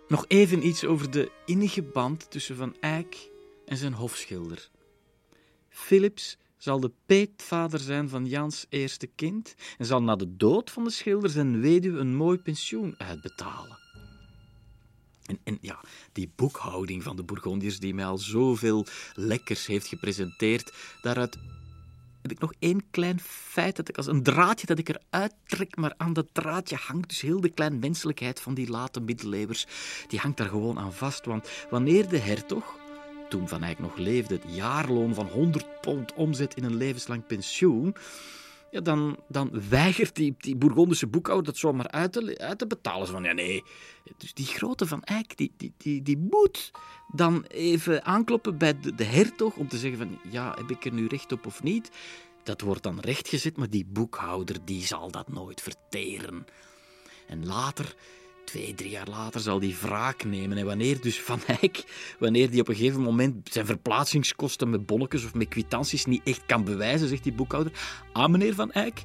Nog even iets over de innige band tussen Van Eyck en zijn hofschilder. Philips zal de peetvader zijn van Jans eerste kind en zal na de dood van de schilder zijn weduwe een mooi pensioen uitbetalen. En, en, ja, die boekhouding van de Bourgondiërs die mij al zoveel lekkers heeft gepresenteerd, daaruit heb ik nog één klein feit dat ik als een draadje dat ik eruit trek, maar aan dat draadje hangt dus heel de kleine menselijkheid van die late middeleeuwers. Die hangt daar gewoon aan vast, want wanneer de hertog, toen Van Eyck nog leefde, het jaarloon van 100 pond omzet in een levenslang pensioen, ja, dan, dan weigert die, die Bourgondische boekhouder dat zomaar uit te, uit te betalen. van, ja, nee, dus die grote Van Eyck, die, die, die, die moet dan even aankloppen bij de, de hertog om te zeggen van, ja, heb ik er nu recht op of niet? Dat wordt dan rechtgezet, maar die boekhouder die zal dat nooit verteren. En later Twee, drie jaar later zal die wraak nemen. En wanneer dus Van Eyck, wanneer die op een gegeven moment zijn verplaatsingskosten met bonnetjes of met kwitanties niet echt kan bewijzen, zegt die boekhouder, ah meneer Van Eyck,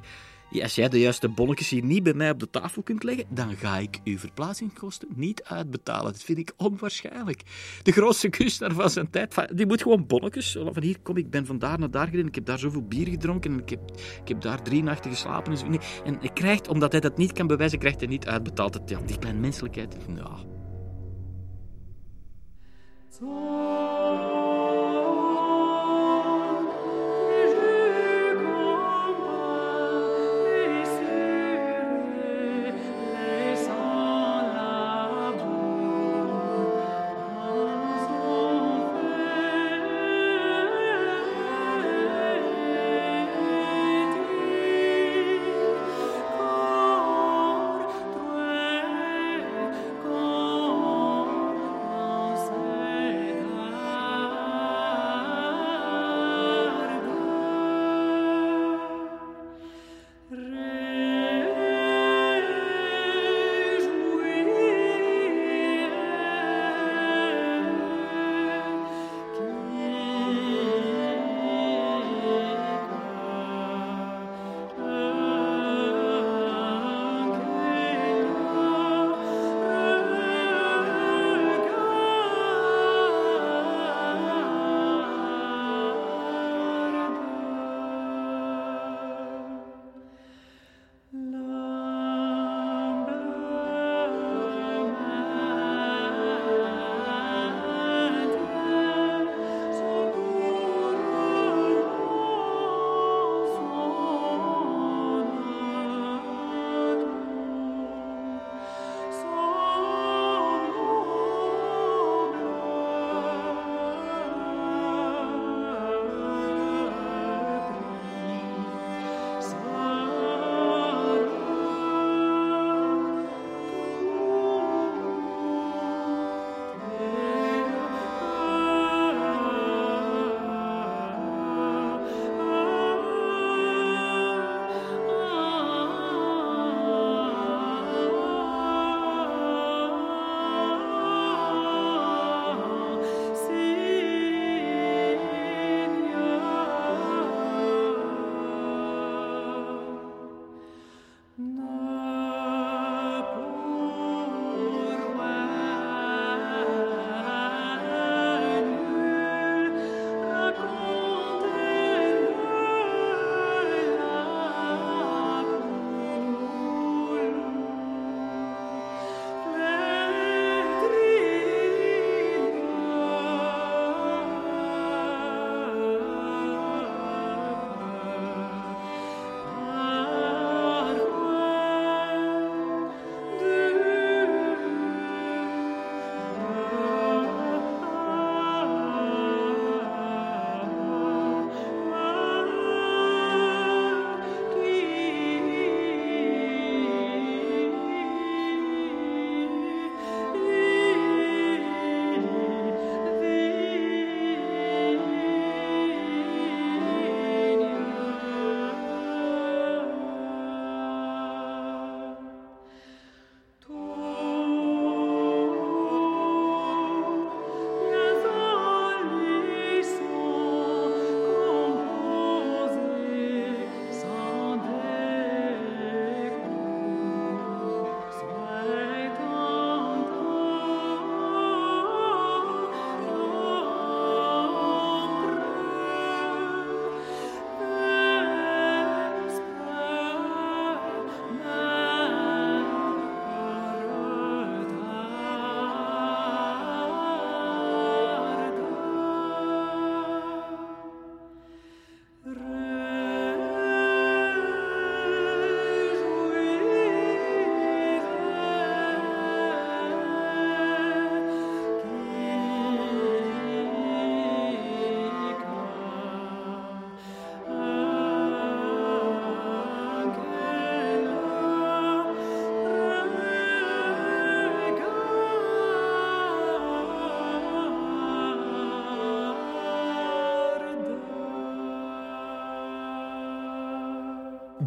als jij de juiste bonnetjes hier niet bij mij op de tafel kunt leggen, dan ga ik uw verplaatsingskosten niet uitbetalen. Dat vind ik onwaarschijnlijk. De grootste kunstenaar van zijn tijd, die moet gewoon bonnetjes. Van hier kom ik, ben van daar naar daar gereden, ik heb daar zoveel bier gedronken en ik heb, ik heb daar drie nachten geslapen. En, zo. en hij krijgt, omdat hij dat niet kan bewijzen, krijgt hij niet uitbetaald. Ja, die kleine menselijkheid, ja.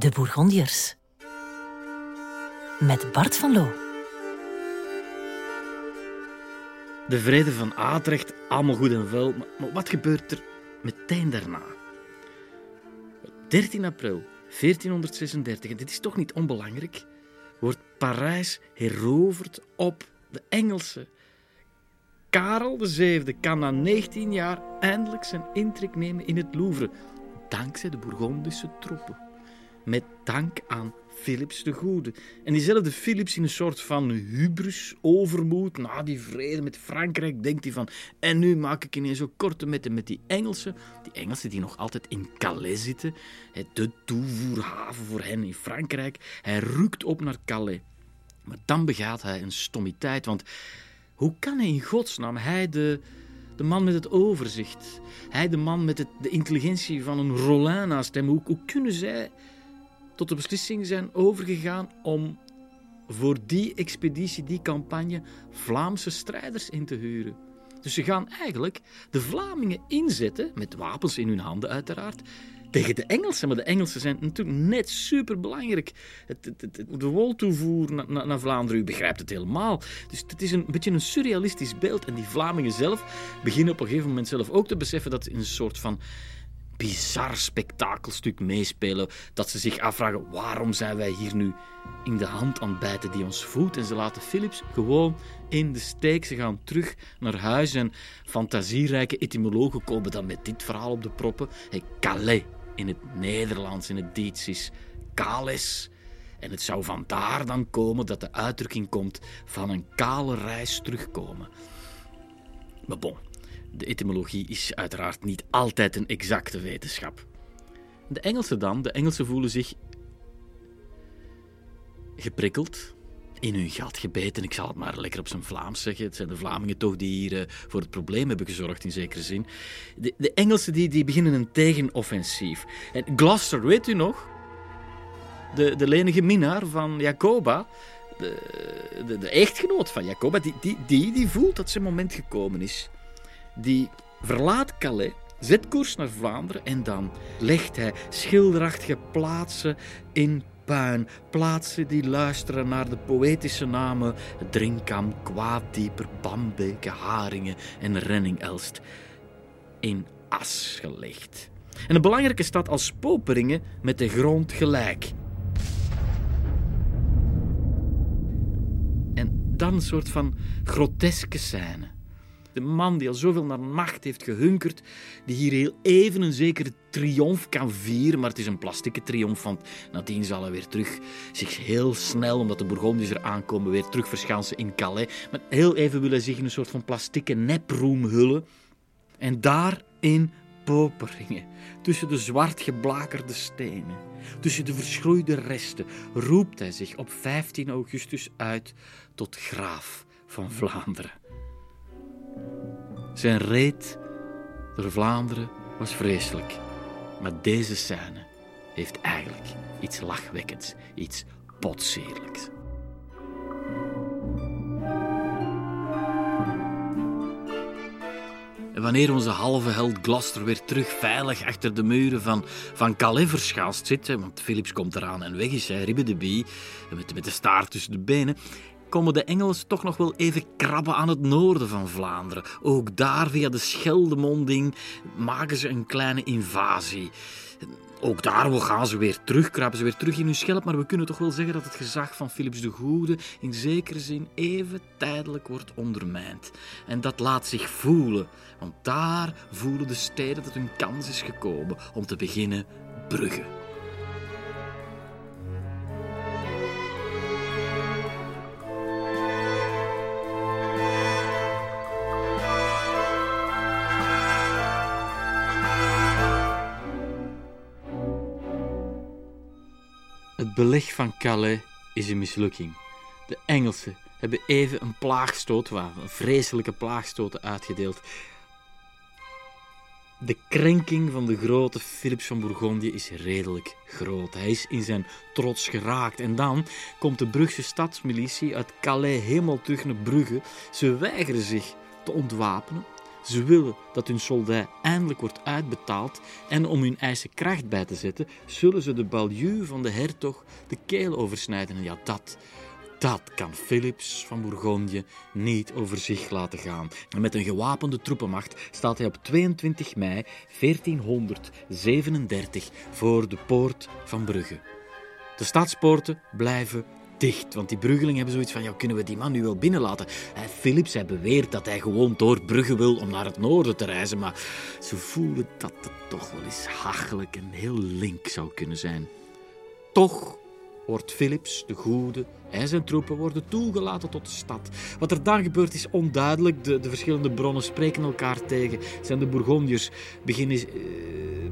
De Bourgondiërs. Met Bart van Loo. De vrede van Atrecht, allemaal goed en wel, maar, wat gebeurt er meteen daarna? 13 april 1436, en dit is toch niet onbelangrijk, wordt Parijs heroverd op de Engelsen. Karel VII kan na 19 jaar eindelijk zijn intrek nemen in het Louvre, dankzij de Bourgondische troepen. Met dank aan Philips de Goede. En diezelfde Philips in een soort van hubris, overmoed, na die vrede met Frankrijk, denkt hij van, en nu maak ik ineens zo korte metten met die Engelsen, die Engelsen die nog altijd in Calais zitten, de toevoerhaven voor hen in Frankrijk. Hij rukt op naar Calais. Maar dan begaat hij een stommiteit, want hoe kan hij in godsnaam, hij de, de man met het overzicht, hij de man met de intelligentie van een Rollin naast hem, hoe kunnen zij tot de beslissing zijn overgegaan om voor die expeditie, die campagne, Vlaamse strijders in te huren. Dus ze gaan eigenlijk de Vlamingen inzetten, met wapens in hun handen uiteraard, tegen de Engelsen. Maar de Engelsen zijn natuurlijk net superbelangrijk. Het, het, het, de woltoevoer naar, naar, Vlaanderen, u begrijpt het helemaal. Dus het is een beetje een surrealistisch beeld. En die Vlamingen zelf beginnen op een gegeven moment zelf ook te beseffen dat ze in een soort van bizar spektakelstuk meespelen. Dat ze zich afvragen: waarom zijn wij hier nu in de hand aan bijten die ons voedt? En ze laten Philips gewoon in de steek. Ze gaan terug naar huis en fantasierijke etymologen komen dan met dit verhaal op de proppen. Hey, Calais in het Nederlands, in het Diets is Cales. En het zou vandaar dan komen dat de uitdrukking komt van een kale reis terugkomen. Maar bon, de etymologie is uiteraard niet altijd een exacte wetenschap. De Engelsen dan, de Engelsen voelen zich geprikkeld, in hun gat gebeten. Ik zal het maar lekker op zijn Vlaams zeggen. Het zijn de Vlamingen toch die hier uh, voor het probleem hebben gezorgd, in zekere zin. De, de Engelsen die, die beginnen een tegenoffensief. En Gloucester, weet u nog? De, de lenige minnaar van Jacoba, de, de, de echtgenoot van Jacoba, die, die, die, die voelt dat zijn moment gekomen is die verlaat Calais, zet koers naar Vlaanderen en dan legt hij schilderachtige plaatsen in puin. Plaatsen die luisteren naar de poëtische namen Drinkam, Kwaadieper, Bambeke, Haringen en Renning-Elst. In as gelegd. En een belangrijke stad als Poperingen met de grond gelijk. En dan een soort van groteske scène. De man die al zoveel naar macht heeft gehunkerd, die hier heel even een zekere triomf kan vieren, maar het is een plastieke triomf, want nadien zal hij weer terug zich heel snel, omdat de Bourgondiërs er aankomen, weer terug verschansen in Calais. Maar heel even wil hij zich in een soort van plastieke neproem hullen. En daar in Poperingen, tussen de zwart geblakerde stenen, tussen de verschroeide resten, roept hij zich op 15 augustus uit tot graaf van Vlaanderen. Zijn reet door Vlaanderen was vreselijk. Maar deze scène heeft eigenlijk iets lachwekkends, iets potsierlijks. En wanneer onze halve held Gloucester weer terug veilig achter de muren van, van Calais zit, want Philips komt eraan en weg is, hij, ribbe de bie, met, met de staart tussen de benen, komen de Engels toch nog wel even krabben aan het noorden van Vlaanderen. Ook daar, via de Scheldemonding, maken ze een kleine invasie. Ook daar gaan ze weer terug, krabben ze weer terug in hun schelp, maar we kunnen toch wel zeggen dat het gezag van Philips de Goede in zekere zin even tijdelijk wordt ondermijnd. En dat laat zich voelen, want daar voelen de steden dat hun kans is gekomen om te beginnen Brugge. Beleg van Calais is een mislukking. De Engelsen hebben even een plaagstoot, een vreselijke plaagstoten uitgedeeld. De krenking van de grote Philips van Bourgondië is redelijk groot. Hij is in zijn trots geraakt. En dan komt de Brugse stadsmilitie uit Calais helemaal terug naar Brugge. Ze weigeren zich te ontwapenen. Ze willen dat hun soldaat eindelijk wordt uitbetaald en om hun eisen kracht bij te zetten, zullen ze de baljuw van de hertog de keel oversnijden. En ja, dat, dat kan Philips van Bourgondië niet over zich laten gaan. En met een gewapende troepenmacht staat hij op 22 mei 1437 voor de poort van Brugge. De stadspoorten blijven dicht, want die Bruggelingen hebben zoiets van, ja, kunnen we die man nu wel binnenlaten? Philips, hij beweert dat hij gewoon door Brugge wil om naar het noorden te reizen, maar ze voelen dat het toch wel eens hachelijk en heel link zou kunnen zijn. Toch wordt Philips de Goede en zijn troepen worden toegelaten tot de stad. Wat er dan gebeurt is onduidelijk. De, de verschillende bronnen spreken elkaar tegen. Zijn de Bourgondiërs beginnen uh,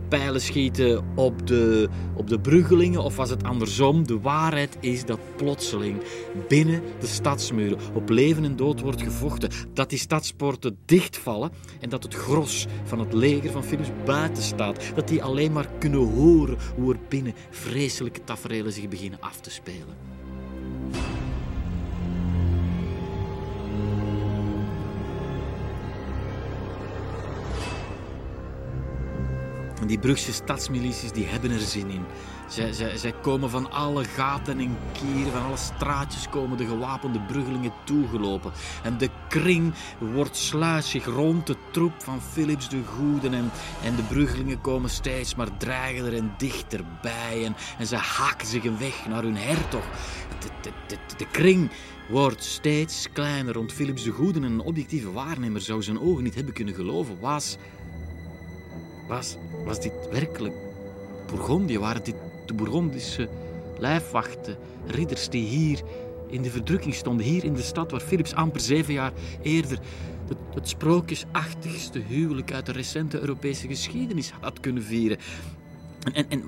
pijlen schieten op de, op de Bruggelingen of was het andersom? De waarheid is dat plotseling binnen de stadsmuren op leven en dood wordt gevochten. Dat die stadspoorten dichtvallen en dat het gros van het leger van Philips buiten staat. Dat die alleen maar kunnen horen hoe er binnen vreselijke tafereelen zich beginnen af te spelen. Die Brugse stadsmilities die hebben er zin in. Zij, komen van alle gaten en kieren, van alle straatjes komen de gewapende bruggelingen toegelopen. En de kring wordt sluisig rond de troep van Philips de Goede. En, en de bruggelingen komen steeds maar dreigender en dichterbij. En, en ze haken zich een weg naar hun hertog. De, de, de, de kring wordt steeds kleiner rond Philips de Goede. En een objectieve waarnemer zou zijn ogen niet hebben kunnen geloven. Was was, was dit werkelijk Bourgondië? Waren dit de Bourgondische lijfwachten, ridders die hier in de verdrukking stonden, hier in de stad waar Philips amper zeven jaar eerder het, het sprookjesachtigste huwelijk uit de recente Europese geschiedenis had kunnen vieren? En, en,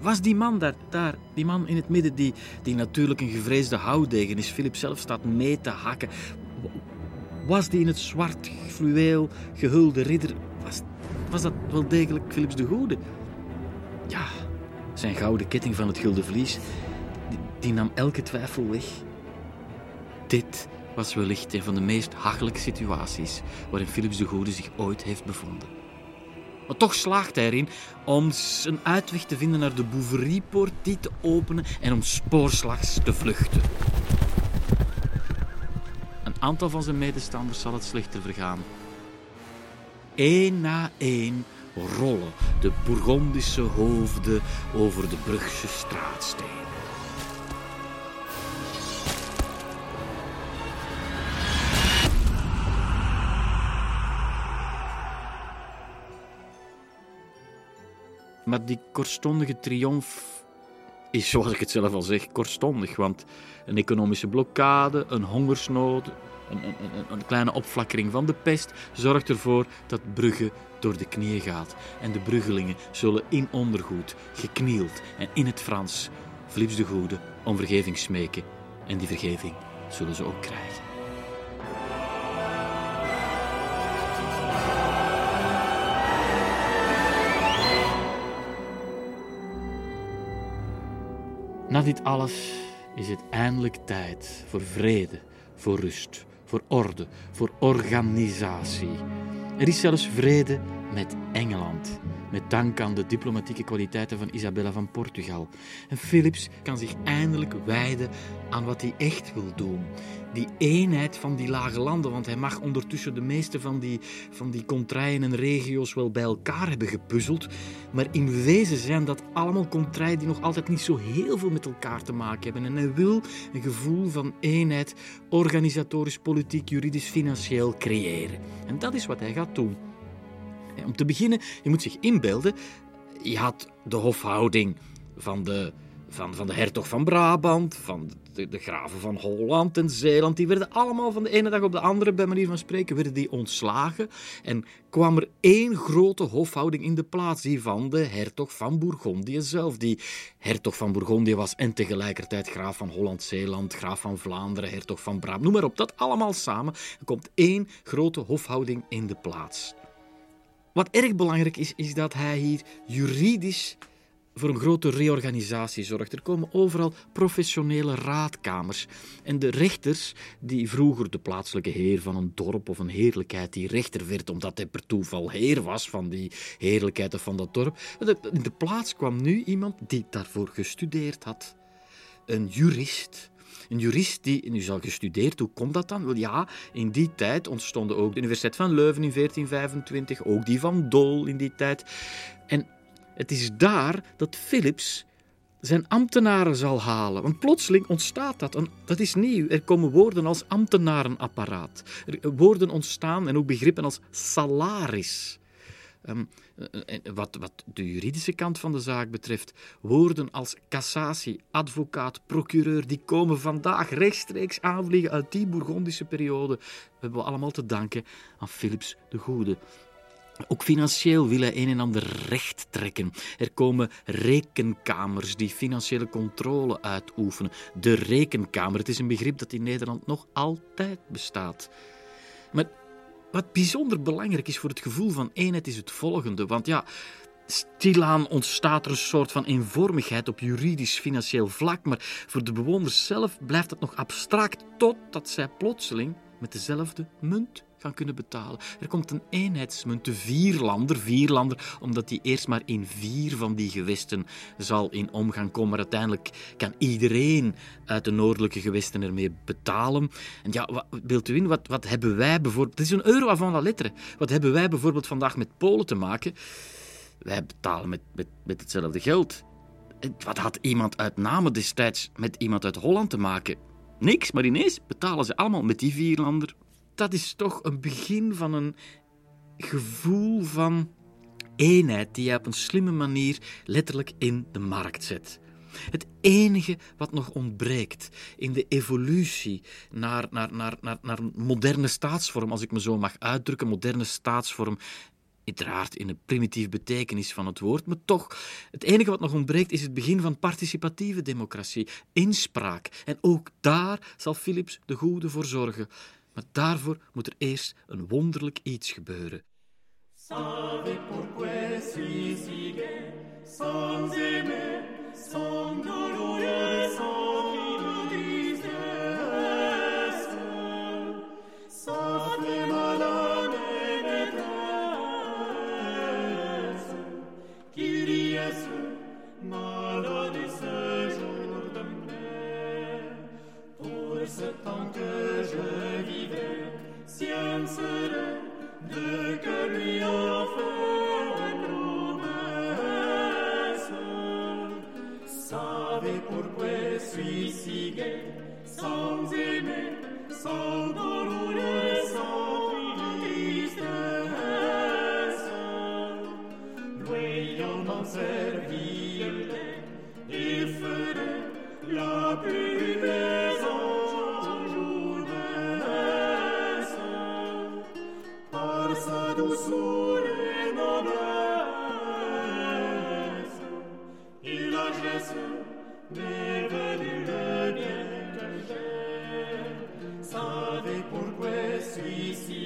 was die man daar, daar, die man in het midden, die, die natuurlijk een gevreesde houdegen is, Philips zelf staat mee te hakken, was die in het zwart fluweel gehulde ridder, was was dat wel degelijk Philips de Goede. Ja, zijn gouden ketting van het gulden vlies, die, nam elke twijfel weg. Dit was wellicht een van de meest hachelijke situaties waarin Philips de Goede zich ooit heeft bevonden. Maar toch slaagt hij erin om een uitweg te vinden naar de Bouveriepoort, die te openen en om spoorslags te vluchten. Een aantal van zijn medestanders zal het slechter vergaan. Eén na één rollen de Bourgondische hoofden over de Brugse straatstenen. Maar die kortstondige triomf is, zoals ik het zelf al zeg, kortstondig. Want een economische blokkade, een hongersnood, een, een, een, kleine opflakkering van de pest zorgt ervoor dat Brugge door de knieën gaat. En de Bruggelingen zullen in ondergoed, geknield en in het Frans Philips de Goede om vergeving smeken. En die vergeving zullen ze ook krijgen. Na dit alles is het eindelijk tijd voor vrede, voor rust voor orde, voor organisatie. Er is zelfs vrede met Engeland, met dank aan de diplomatieke kwaliteiten van Isabella van Portugal. En Philips kan zich eindelijk wijden aan wat hij echt wil doen. Die eenheid van die lage landen, want hij mag ondertussen de meeste van die, van die contraien en regio's wel bij elkaar hebben gepuzzeld. Maar in wezen zijn dat allemaal contraien die nog altijd niet zo heel veel met elkaar te maken hebben. En hij wil een gevoel van eenheid, organisatorisch, politiek, juridisch, financieel creëren. En dat is wat hij gaat doen. Om te beginnen, je moet zich inbeelden, je had de hofhouding van de, van, van de hertog van Brabant, van de, graven van Holland en Zeeland, die werden allemaal van de ene dag op de andere, bij manier van spreken, werden die ontslagen. En kwam er één grote hofhouding in de plaats, die van de hertog van Bourgondië zelf. Die hertog van Bourgondië was en tegelijkertijd graaf van Holland-Zeeland, graaf van Vlaanderen, hertog van Brabant. Noem maar op, dat allemaal samen. Er komt één grote hofhouding in de plaats. Wat erg belangrijk is, is dat hij hier juridisch voor een grote reorganisatie zorgt. Er komen overal professionele raadkamers. En de rechters, die vroeger de plaatselijke heer van een dorp of een heerlijkheid die rechter werd omdat hij per toeval heer was van die heerlijkheid of van dat dorp, in de plaats kwam nu iemand die daarvoor gestudeerd had. Een jurist. Een jurist die nu zal gestudeerd, hoe komt dat dan? Wel ja, in die tijd ontstonden ook de Universiteit van Leuven in 1425, ook die van Dol in die tijd. En het is daar dat Philips zijn ambtenaren zal halen. Want plotseling ontstaat dat. Dat is nieuw. Er komen woorden als ambtenarenapparaat. Woorden ontstaan en ook begrippen als salaris. Ehm, wat, wat, de juridische kant van de zaak betreft, woorden als cassatie, advocaat, procureur, die komen vandaag rechtstreeks aanvliegen uit die Bourgondische periode. Hebben we allemaal te danken aan Philips de Goede. Ook financieel wil hij een en ander recht trekken. Er komen rekenkamers die financiële controle uitoefenen. De rekenkamer, het is een begrip dat in Nederland nog altijd bestaat. Maar wat bijzonder belangrijk is voor het gevoel van eenheid is het volgende. Want ja, stilaan ontstaat er een soort van eenvormigheid op juridisch-financieel vlak, maar voor de bewoners zelf blijft het nog abstract totdat zij plotseling met dezelfde munt kunnen betalen. Er komt een eenheidsmunt, de vierlander, vierlander, omdat die eerst maar in vier van die gewesten zal in omgang komen. Maar uiteindelijk kan iedereen uit de noordelijke gewesten ermee betalen. En ja, wat, u in, wat, wat hebben wij bijvoorbeeld... Het is een euro avant la lettre. Wat hebben wij bijvoorbeeld vandaag met Polen te maken? Wij betalen met, met, met hetzelfde geld. Wat had iemand uit Namen destijds met iemand uit Holland te maken? Niks, maar ineens betalen ze allemaal met die vierlander dat is toch een begin van een gevoel van eenheid die je op een slimme manier letterlijk in de markt zet. Het enige wat nog ontbreekt in de evolutie naar, naar, naar, naar, naar een moderne staatsvorm, als ik me zo mag uitdrukken, moderne staatsvorm, uiteraard in de primitieve betekenis van het woord, maar toch, het enige wat nog ontbreekt is het begin van participatieve democratie, inspraak. En ook daar zal Philips de Goede voor zorgen. Maar daarvoor moet er eerst een wonderlijk iets gebeuren. Servi et ferait la plus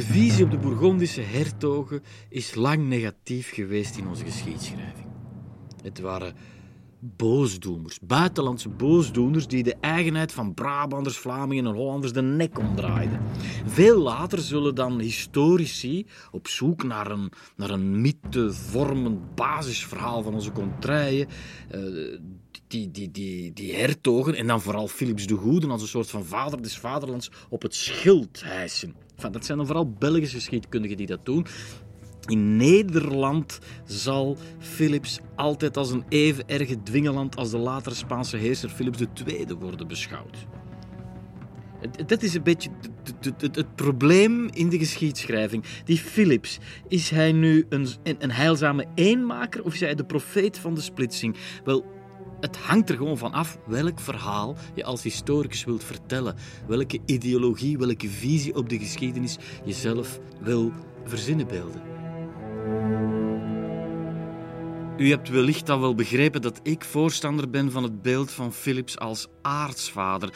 De visie op de Bourgondische hertogen is lang negatief geweest in onze geschiedschrijving. Het waren boosdoeners, buitenlandse boosdoeners die de eigenheid van Brabanders, Vlamingen en Hollanders de nek omdraaiden. Veel later zullen dan historici op zoek naar een, naar een mythevormend basisverhaal van onze contraien, uh, die, die, die, die hertogen en dan vooral Philips de Goede als een soort van vader des vaderlands op het schild hijsen. Dat zijn dan vooral Belgische geschiedkundigen die dat doen. In Nederland zal Philips altijd als een even erge dwingeland als de latere Spaanse heerser Philips II worden beschouwd. Dat is een beetje het, probleem in de geschiedschrijving. Die Philips, is hij nu een, een heilzame eenmaker of is hij de profeet van de splitsing? Wel, het hangt er gewoon van af welk verhaal je als historicus wilt vertellen. Welke ideologie, welke visie op de geschiedenis je zelf wil verzinnen beelden. U hebt wellicht al wel begrepen dat ik voorstander ben van het beeld van Philips als aartsvader.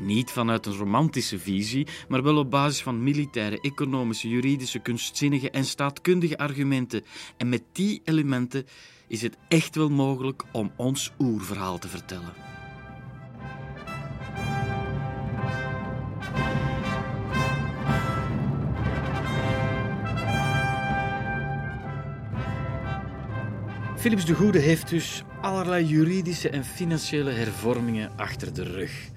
Niet vanuit een romantische visie, maar wel op basis van militaire, economische, juridische, kunstzinnige en staatkundige argumenten. En met die elementen is het echt wel mogelijk om ons oerverhaal te vertellen. Philips de Goede heeft dus allerlei juridische en financiële hervormingen achter de rug.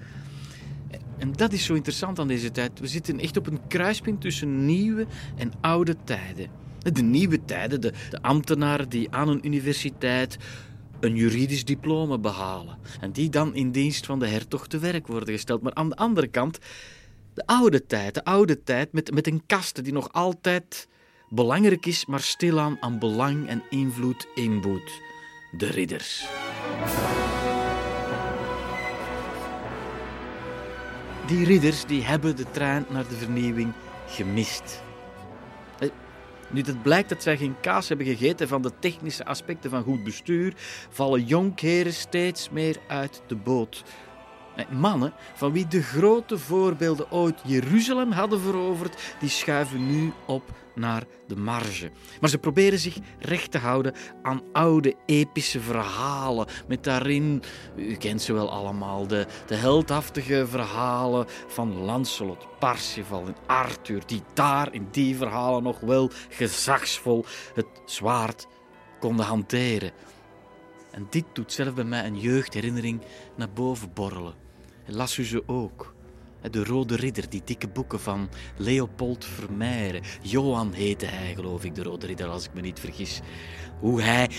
En dat is zo interessant aan deze tijd. We zitten echt op een kruispunt tussen nieuwe en oude tijden. De nieuwe tijden, de, de ambtenaren die aan een universiteit een juridisch diploma behalen. En die dan in dienst van de hertog te werk worden gesteld. Maar aan de andere kant, de oude tijd, de oude tijd met, met een kaste die nog altijd belangrijk is, maar stilaan aan belang en invloed inboet. De ridders. Die ridders die hebben de trein naar de vernieuwing gemist. Nu het blijkt dat zij geen kaas hebben gegeten van de technische aspecten van goed bestuur, vallen jonkheren steeds meer uit de boot. Mannen van wie de grote voorbeelden ooit Jeruzalem hadden veroverd, die schuiven nu op naar de marge. Maar ze proberen zich recht te houden aan oude epische verhalen. Met daarin, u kent ze wel allemaal, de, de heldhaftige verhalen van Lancelot, Parsifal en Arthur, die daar in die verhalen nog wel gezagsvol het zwaard konden hanteren. En dit doet zelf bij mij een jeugdherinnering naar boven borrelen. En las u ze ook? De Rode Ridder, die dikke boeken van Leopold Vermeijeren. Johan heette hij, geloof ik, de Rode Ridder, als ik me niet vergis. Hoe hij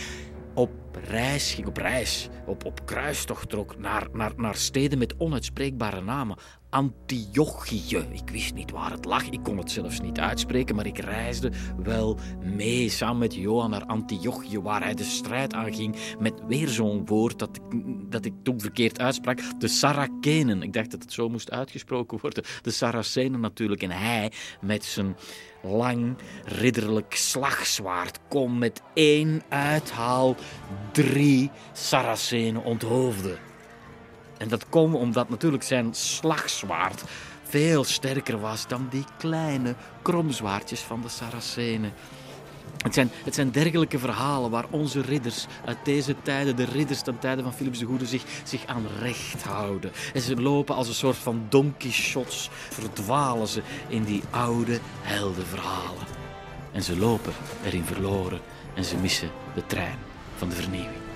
op reis ging, op reis, op, op kruistocht trok naar, naar, naar steden met onuitspreekbare namen. Antiochië. Ik wist niet waar het lag, ik kon het zelfs niet uitspreken, maar ik reisde wel mee samen met Johan naar Antiochië, waar hij de strijd aanging met weer zo'n woord dat ik, dat ik toen verkeerd uitsprak. De Sarakenen. Ik dacht dat het zo moest uitgesproken worden. De Saracenen natuurlijk. En hij met zijn lang ridderlijk slagzwaard kon met één uithaal drie Saracenen onthoofden. En dat kon omdat natuurlijk zijn slagzwaard veel sterker was dan die kleine kromzwaardjes van de Saracenen. Het zijn, het zijn dergelijke verhalen waar onze ridders uit deze tijden, de ridders ten tijde van Philips de Goede, zich, zich aan recht houden. En ze lopen als een soort van Don Quixotes, verdwalen ze in die oude heldenverhalen. En ze lopen erin verloren en ze missen de trein van de vernieuwing.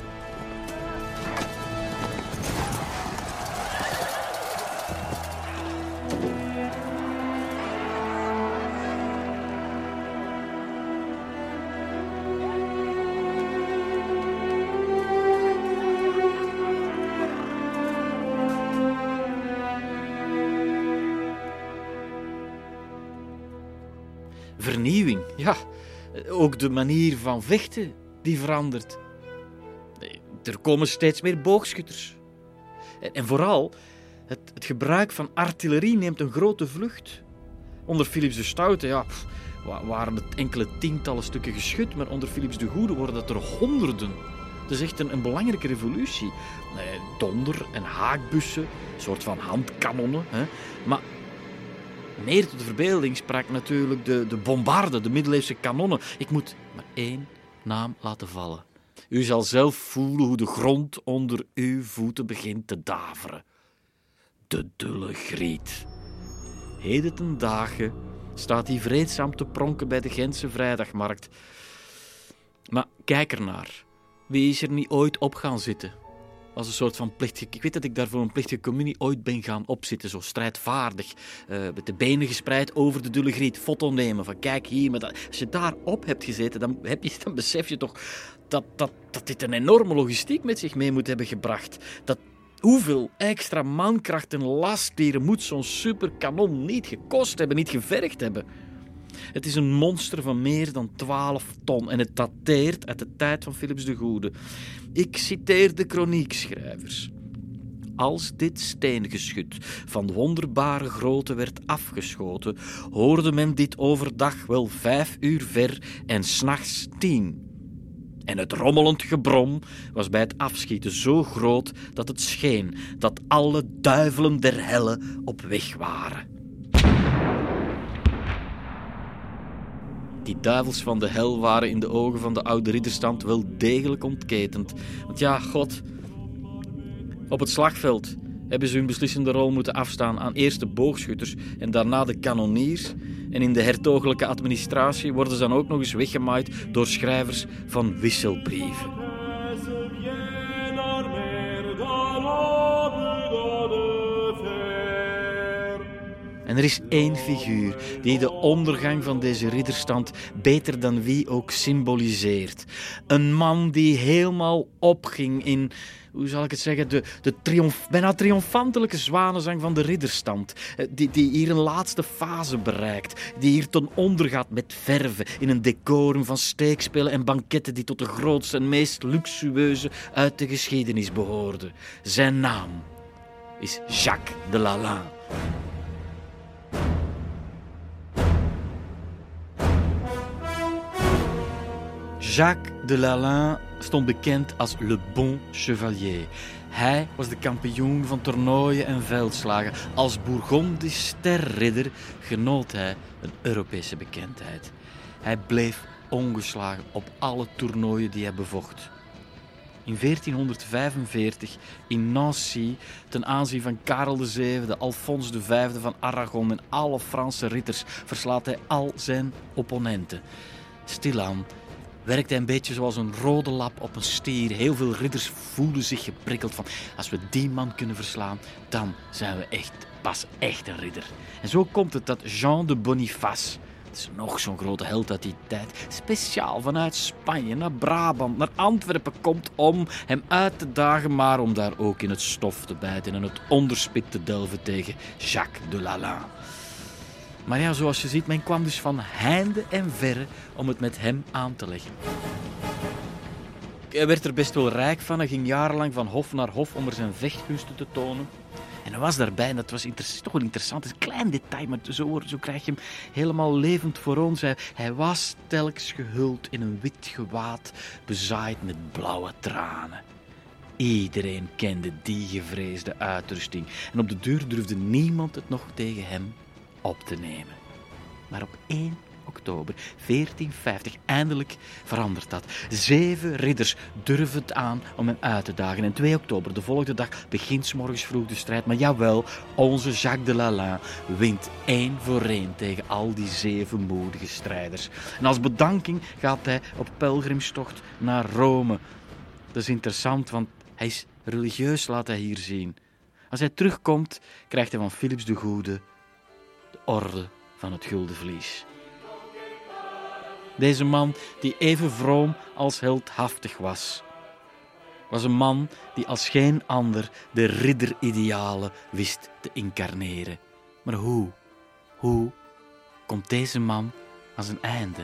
Ook de manier van vechten die verandert. Er komen steeds meer boogschutters. En vooral, het, het gebruik van artillerie neemt een grote vlucht. Onder Philips de Stoute ja, waren het enkele tientallen stukken geschut, maar onder Philips de Goede worden het er honderden. Dat is echt een, een belangrijke revolutie. Donder- en haakbussen, een soort van handkanonnen. Hè. Maar Meer tot de verbeelding sprak natuurlijk de, de bombarde, de middeleeuwse kanonnen. Ik moet maar één naam laten vallen. U zal zelf voelen hoe de grond onder uw voeten begint te daveren. De dulle griet. Heden ten dagen staat hij vreedzaam te pronken bij de Gentse vrijdagmarkt. Maar kijk ernaar. Wie is er niet ooit op gaan zitten? Als een soort van plichtige... Ik weet dat ik daar voor een plichtige communie ooit ben gaan opzitten. Zo strijdvaardig. Uh, met de benen gespreid over de dulle griet. Foto nemen. Van kijk hier. Maar als je daarop hebt gezeten, dan, heb je, dan besef je toch dat, dat, dat dit een enorme logistiek met zich mee moet hebben gebracht. Dat, Hoeveel extra mankracht en lastdieren moet zo'n superkanon niet gekost hebben, niet gevergd hebben? Het is een monster van meer dan 12 ton en het dateert uit de tijd van Philips de Goede. Ik citeer de kroniekschrijvers. Als dit steengeschut van wonderbare grootte werd afgeschoten, hoorde men dit overdag wel vijf uur ver en s'nachts tien. En het rommelend gebrom was bij het afschieten zo groot dat het scheen dat alle duivelen der helle op weg waren. Die duivels van de hel waren in de ogen van de oude ridderstand wel degelijk ontketend. Want ja, God, op het slagveld hebben ze hun beslissende rol moeten afstaan aan eerst de boogschutters en daarna de kanoniers. En in de hertogelijke administratie worden ze dan ook nog eens weggemaaid door schrijvers van wisselbrieven. En er is één figuur die de ondergang van deze ridderstand beter dan wie ook symboliseert. Een man die helemaal opging in, hoe zal ik het zeggen, de, de triomf, bijna triomfantelijke zwanenzang van de ridderstand. Eh, die, die hier een laatste fase bereikt. Die hier ten onder gaat met verven in een decorum van steekspelen en banketten die tot de grootste en meest luxueuze uit de geschiedenis behoorden. Zijn naam is Jacques de Lalande. Jacques de Lalande stond bekend als Le Bon Chevalier. Hij was de kampioen van toernooien en veldslagen. Als Bourgondisch sterridder genoot hij een Europese bekendheid. Hij bleef ongeslagen op alle toernooien die hij bevocht. In 1445 in Nancy, ten aanzien van Karel VII, Alfons V van Aragon en alle Franse ritters, verslaat hij al zijn opponenten. Stilaan werkt hij een beetje zoals een rode lap op een stier. Heel veel ridders voelen zich geprikkeld van als we die man kunnen verslaan, dan zijn we echt pas echt een ridder. En zo komt het dat Jean de Boniface, dat is nog zo'n grote held uit die tijd, speciaal vanuit Spanje naar Brabant, naar Antwerpen komt om hem uit te dagen, maar om daar ook in het stof te bijten en het onderspit te delven tegen Jacques de Lalande. Maar ja, zoals je ziet, men kwam dus van heinde en verre om het met hem aan te leggen. Hij werd er best wel rijk van. Hij ging jarenlang van hof naar hof om er zijn vechtkunsten te tonen. En hij was daarbij, en dat was toch wel interessant, is een klein detail, maar zo, zo krijg je hem helemaal levend voor ons. Hij, was telkens gehuld in een wit gewaad, bezaaid met blauwe tranen. Iedereen kende die gevreesde uitrusting. En op de deur durfde niemand het nog tegen hem op te nemen. Maar op 1 oktober 1450 eindelijk verandert dat. Zeven ridders durven het aan om hem uit te dagen. En 2 oktober, de volgende dag, begint morgens vroeg de strijd. Maar jawel, onze Jacques de Lalande wint één voor één tegen al die zeven moedige strijders. En als bedanking gaat hij op pelgrimstocht naar Rome. Dat is interessant, want hij is religieus, laat hij hier zien. Als hij terugkomt, krijgt hij van Philips de Goede orde van het Gulden Vlies. Deze man, die even vroom als heldhaftig was, was een man die als geen ander de ridderidealen wist te incarneren. Maar hoe, hoe komt deze man aan zijn einde?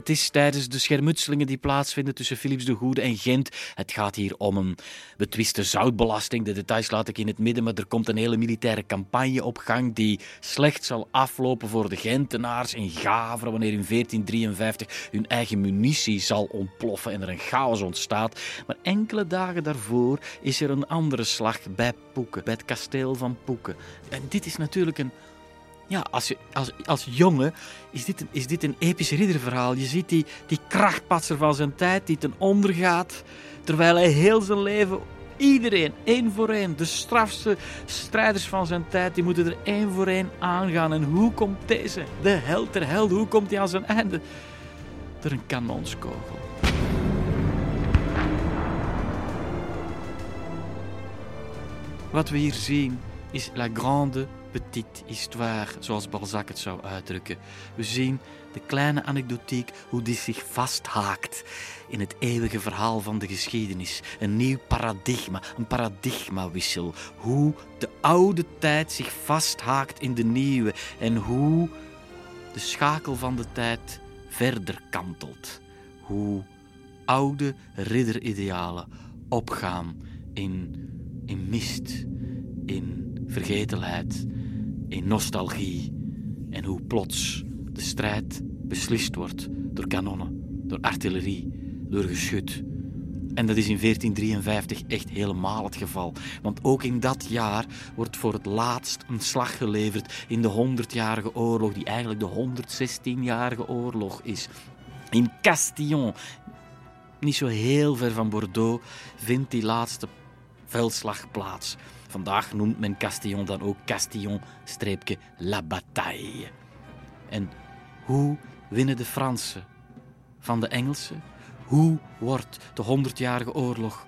Het is tijdens de schermutselingen die plaatsvinden tussen Philips de Goede en Gent. Het gaat hier om een betwiste zoutbelasting. De details laat ik in het midden, maar er komt een hele militaire campagne op gang die slecht zal aflopen voor de Gentenaars in Gavre wanneer in 1453 hun eigen munitie zal ontploffen en er een chaos ontstaat. Maar enkele dagen daarvoor is er een andere slag bij Poeken, bij het kasteel van Poeken. En dit is natuurlijk een ja, als, je, als, als jongen is dit, een, is dit een episch ridderverhaal. Je ziet die, die krachtpatser van zijn tijd die ten onder gaat, terwijl hij heel zijn leven iedereen, één voor één, de strafste strijders van zijn tijd, die moeten er één voor één aangaan. En hoe komt deze, de held ter held, hoe komt hij aan zijn einde? Door een kanonskogel. Wat we hier zien is La Grande petite histoire, zoals Balzac het zou uitdrukken. We zien de kleine anekdotiek, hoe die zich vasthaakt in het eeuwige verhaal van de geschiedenis. Een nieuw paradigma, een paradigmawissel. Hoe de oude tijd zich vasthaakt in de nieuwe en hoe de schakel van de tijd verder kantelt. Hoe oude ridderidealen opgaan in, in mist, in vergetelheid in nostalgie en hoe plots de strijd beslist wordt door kanonnen, door artillerie, door geschut. En dat is in 1453 echt helemaal het geval. Want ook in dat jaar wordt voor het laatst een slag geleverd in de 100-jarige oorlog, die eigenlijk de 116-jarige oorlog is. In Castillon, niet zo heel ver van Bordeaux, vindt die laatste veldslag plaats. Vandaag noemt men Castillon dan ook Castillon-La Bataille. En hoe winnen de Fransen van de Engelsen? Hoe wordt de Honderdjarige Oorlog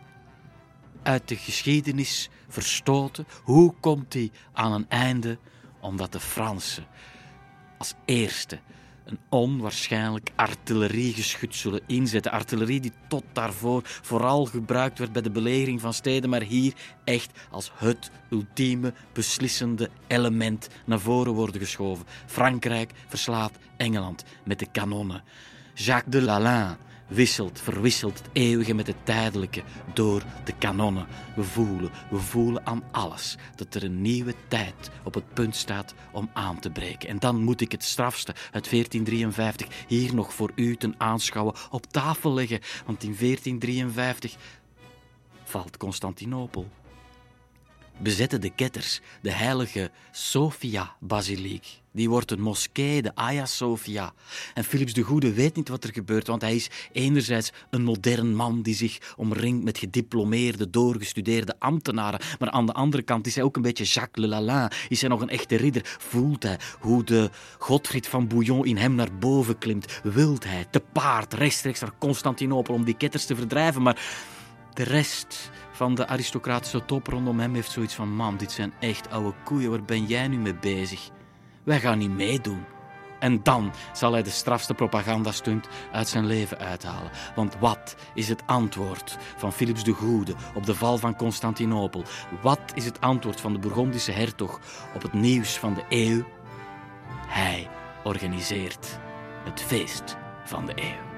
uit de geschiedenis verstoten? Hoe komt die aan een einde? Omdat de Fransen als eerste een onwaarschijnlijk artilleriegeschut zullen inzetten. Artillerie die tot daarvoor vooral gebruikt werd bij de belegering van steden, maar hier echt als het ultieme beslissende element naar voren worden geschoven. Frankrijk verslaat Engeland met de kanonnen. Jacques de Lalande wisselt, verwisselt het eeuwige met het tijdelijke door de kanonnen. We voelen, we voelen aan alles dat er een nieuwe tijd op het punt staat om aan te breken. En dan moet ik het strafste uit 1453 hier nog voor u ten aanschouwen op tafel leggen, want in 1453 valt Constantinopel bezetten de ketters de heilige Sophia-basiliek. Die wordt een moskee, de Hagia Sophia. En Philips de Goede weet niet wat er gebeurt, want hij is enerzijds een modern man die zich omringt met gediplomeerde, doorgestudeerde ambtenaren. Maar aan de andere kant is hij ook een beetje Jacques Le Lalin. Is hij nog een echte ridder? Voelt hij hoe de Godfried van Bouillon in hem naar boven klimt? Wilt hij te paard rechtstreeks naar Constantinopel om die ketters te verdrijven? Maar de rest van de aristocratische top rondom hem heeft zoiets van: man, dit zijn echt oude koeien, waar ben jij nu mee bezig? wij gaan niet meedoen. En dan zal hij de strafste propagandastunt uit zijn leven uithalen. Want wat is het antwoord van Philips de Goede op de val van Constantinopel? Wat is het antwoord van de Bourgondische hertog op het nieuws van de eeuw? Hij organiseert het feest van de eeuw.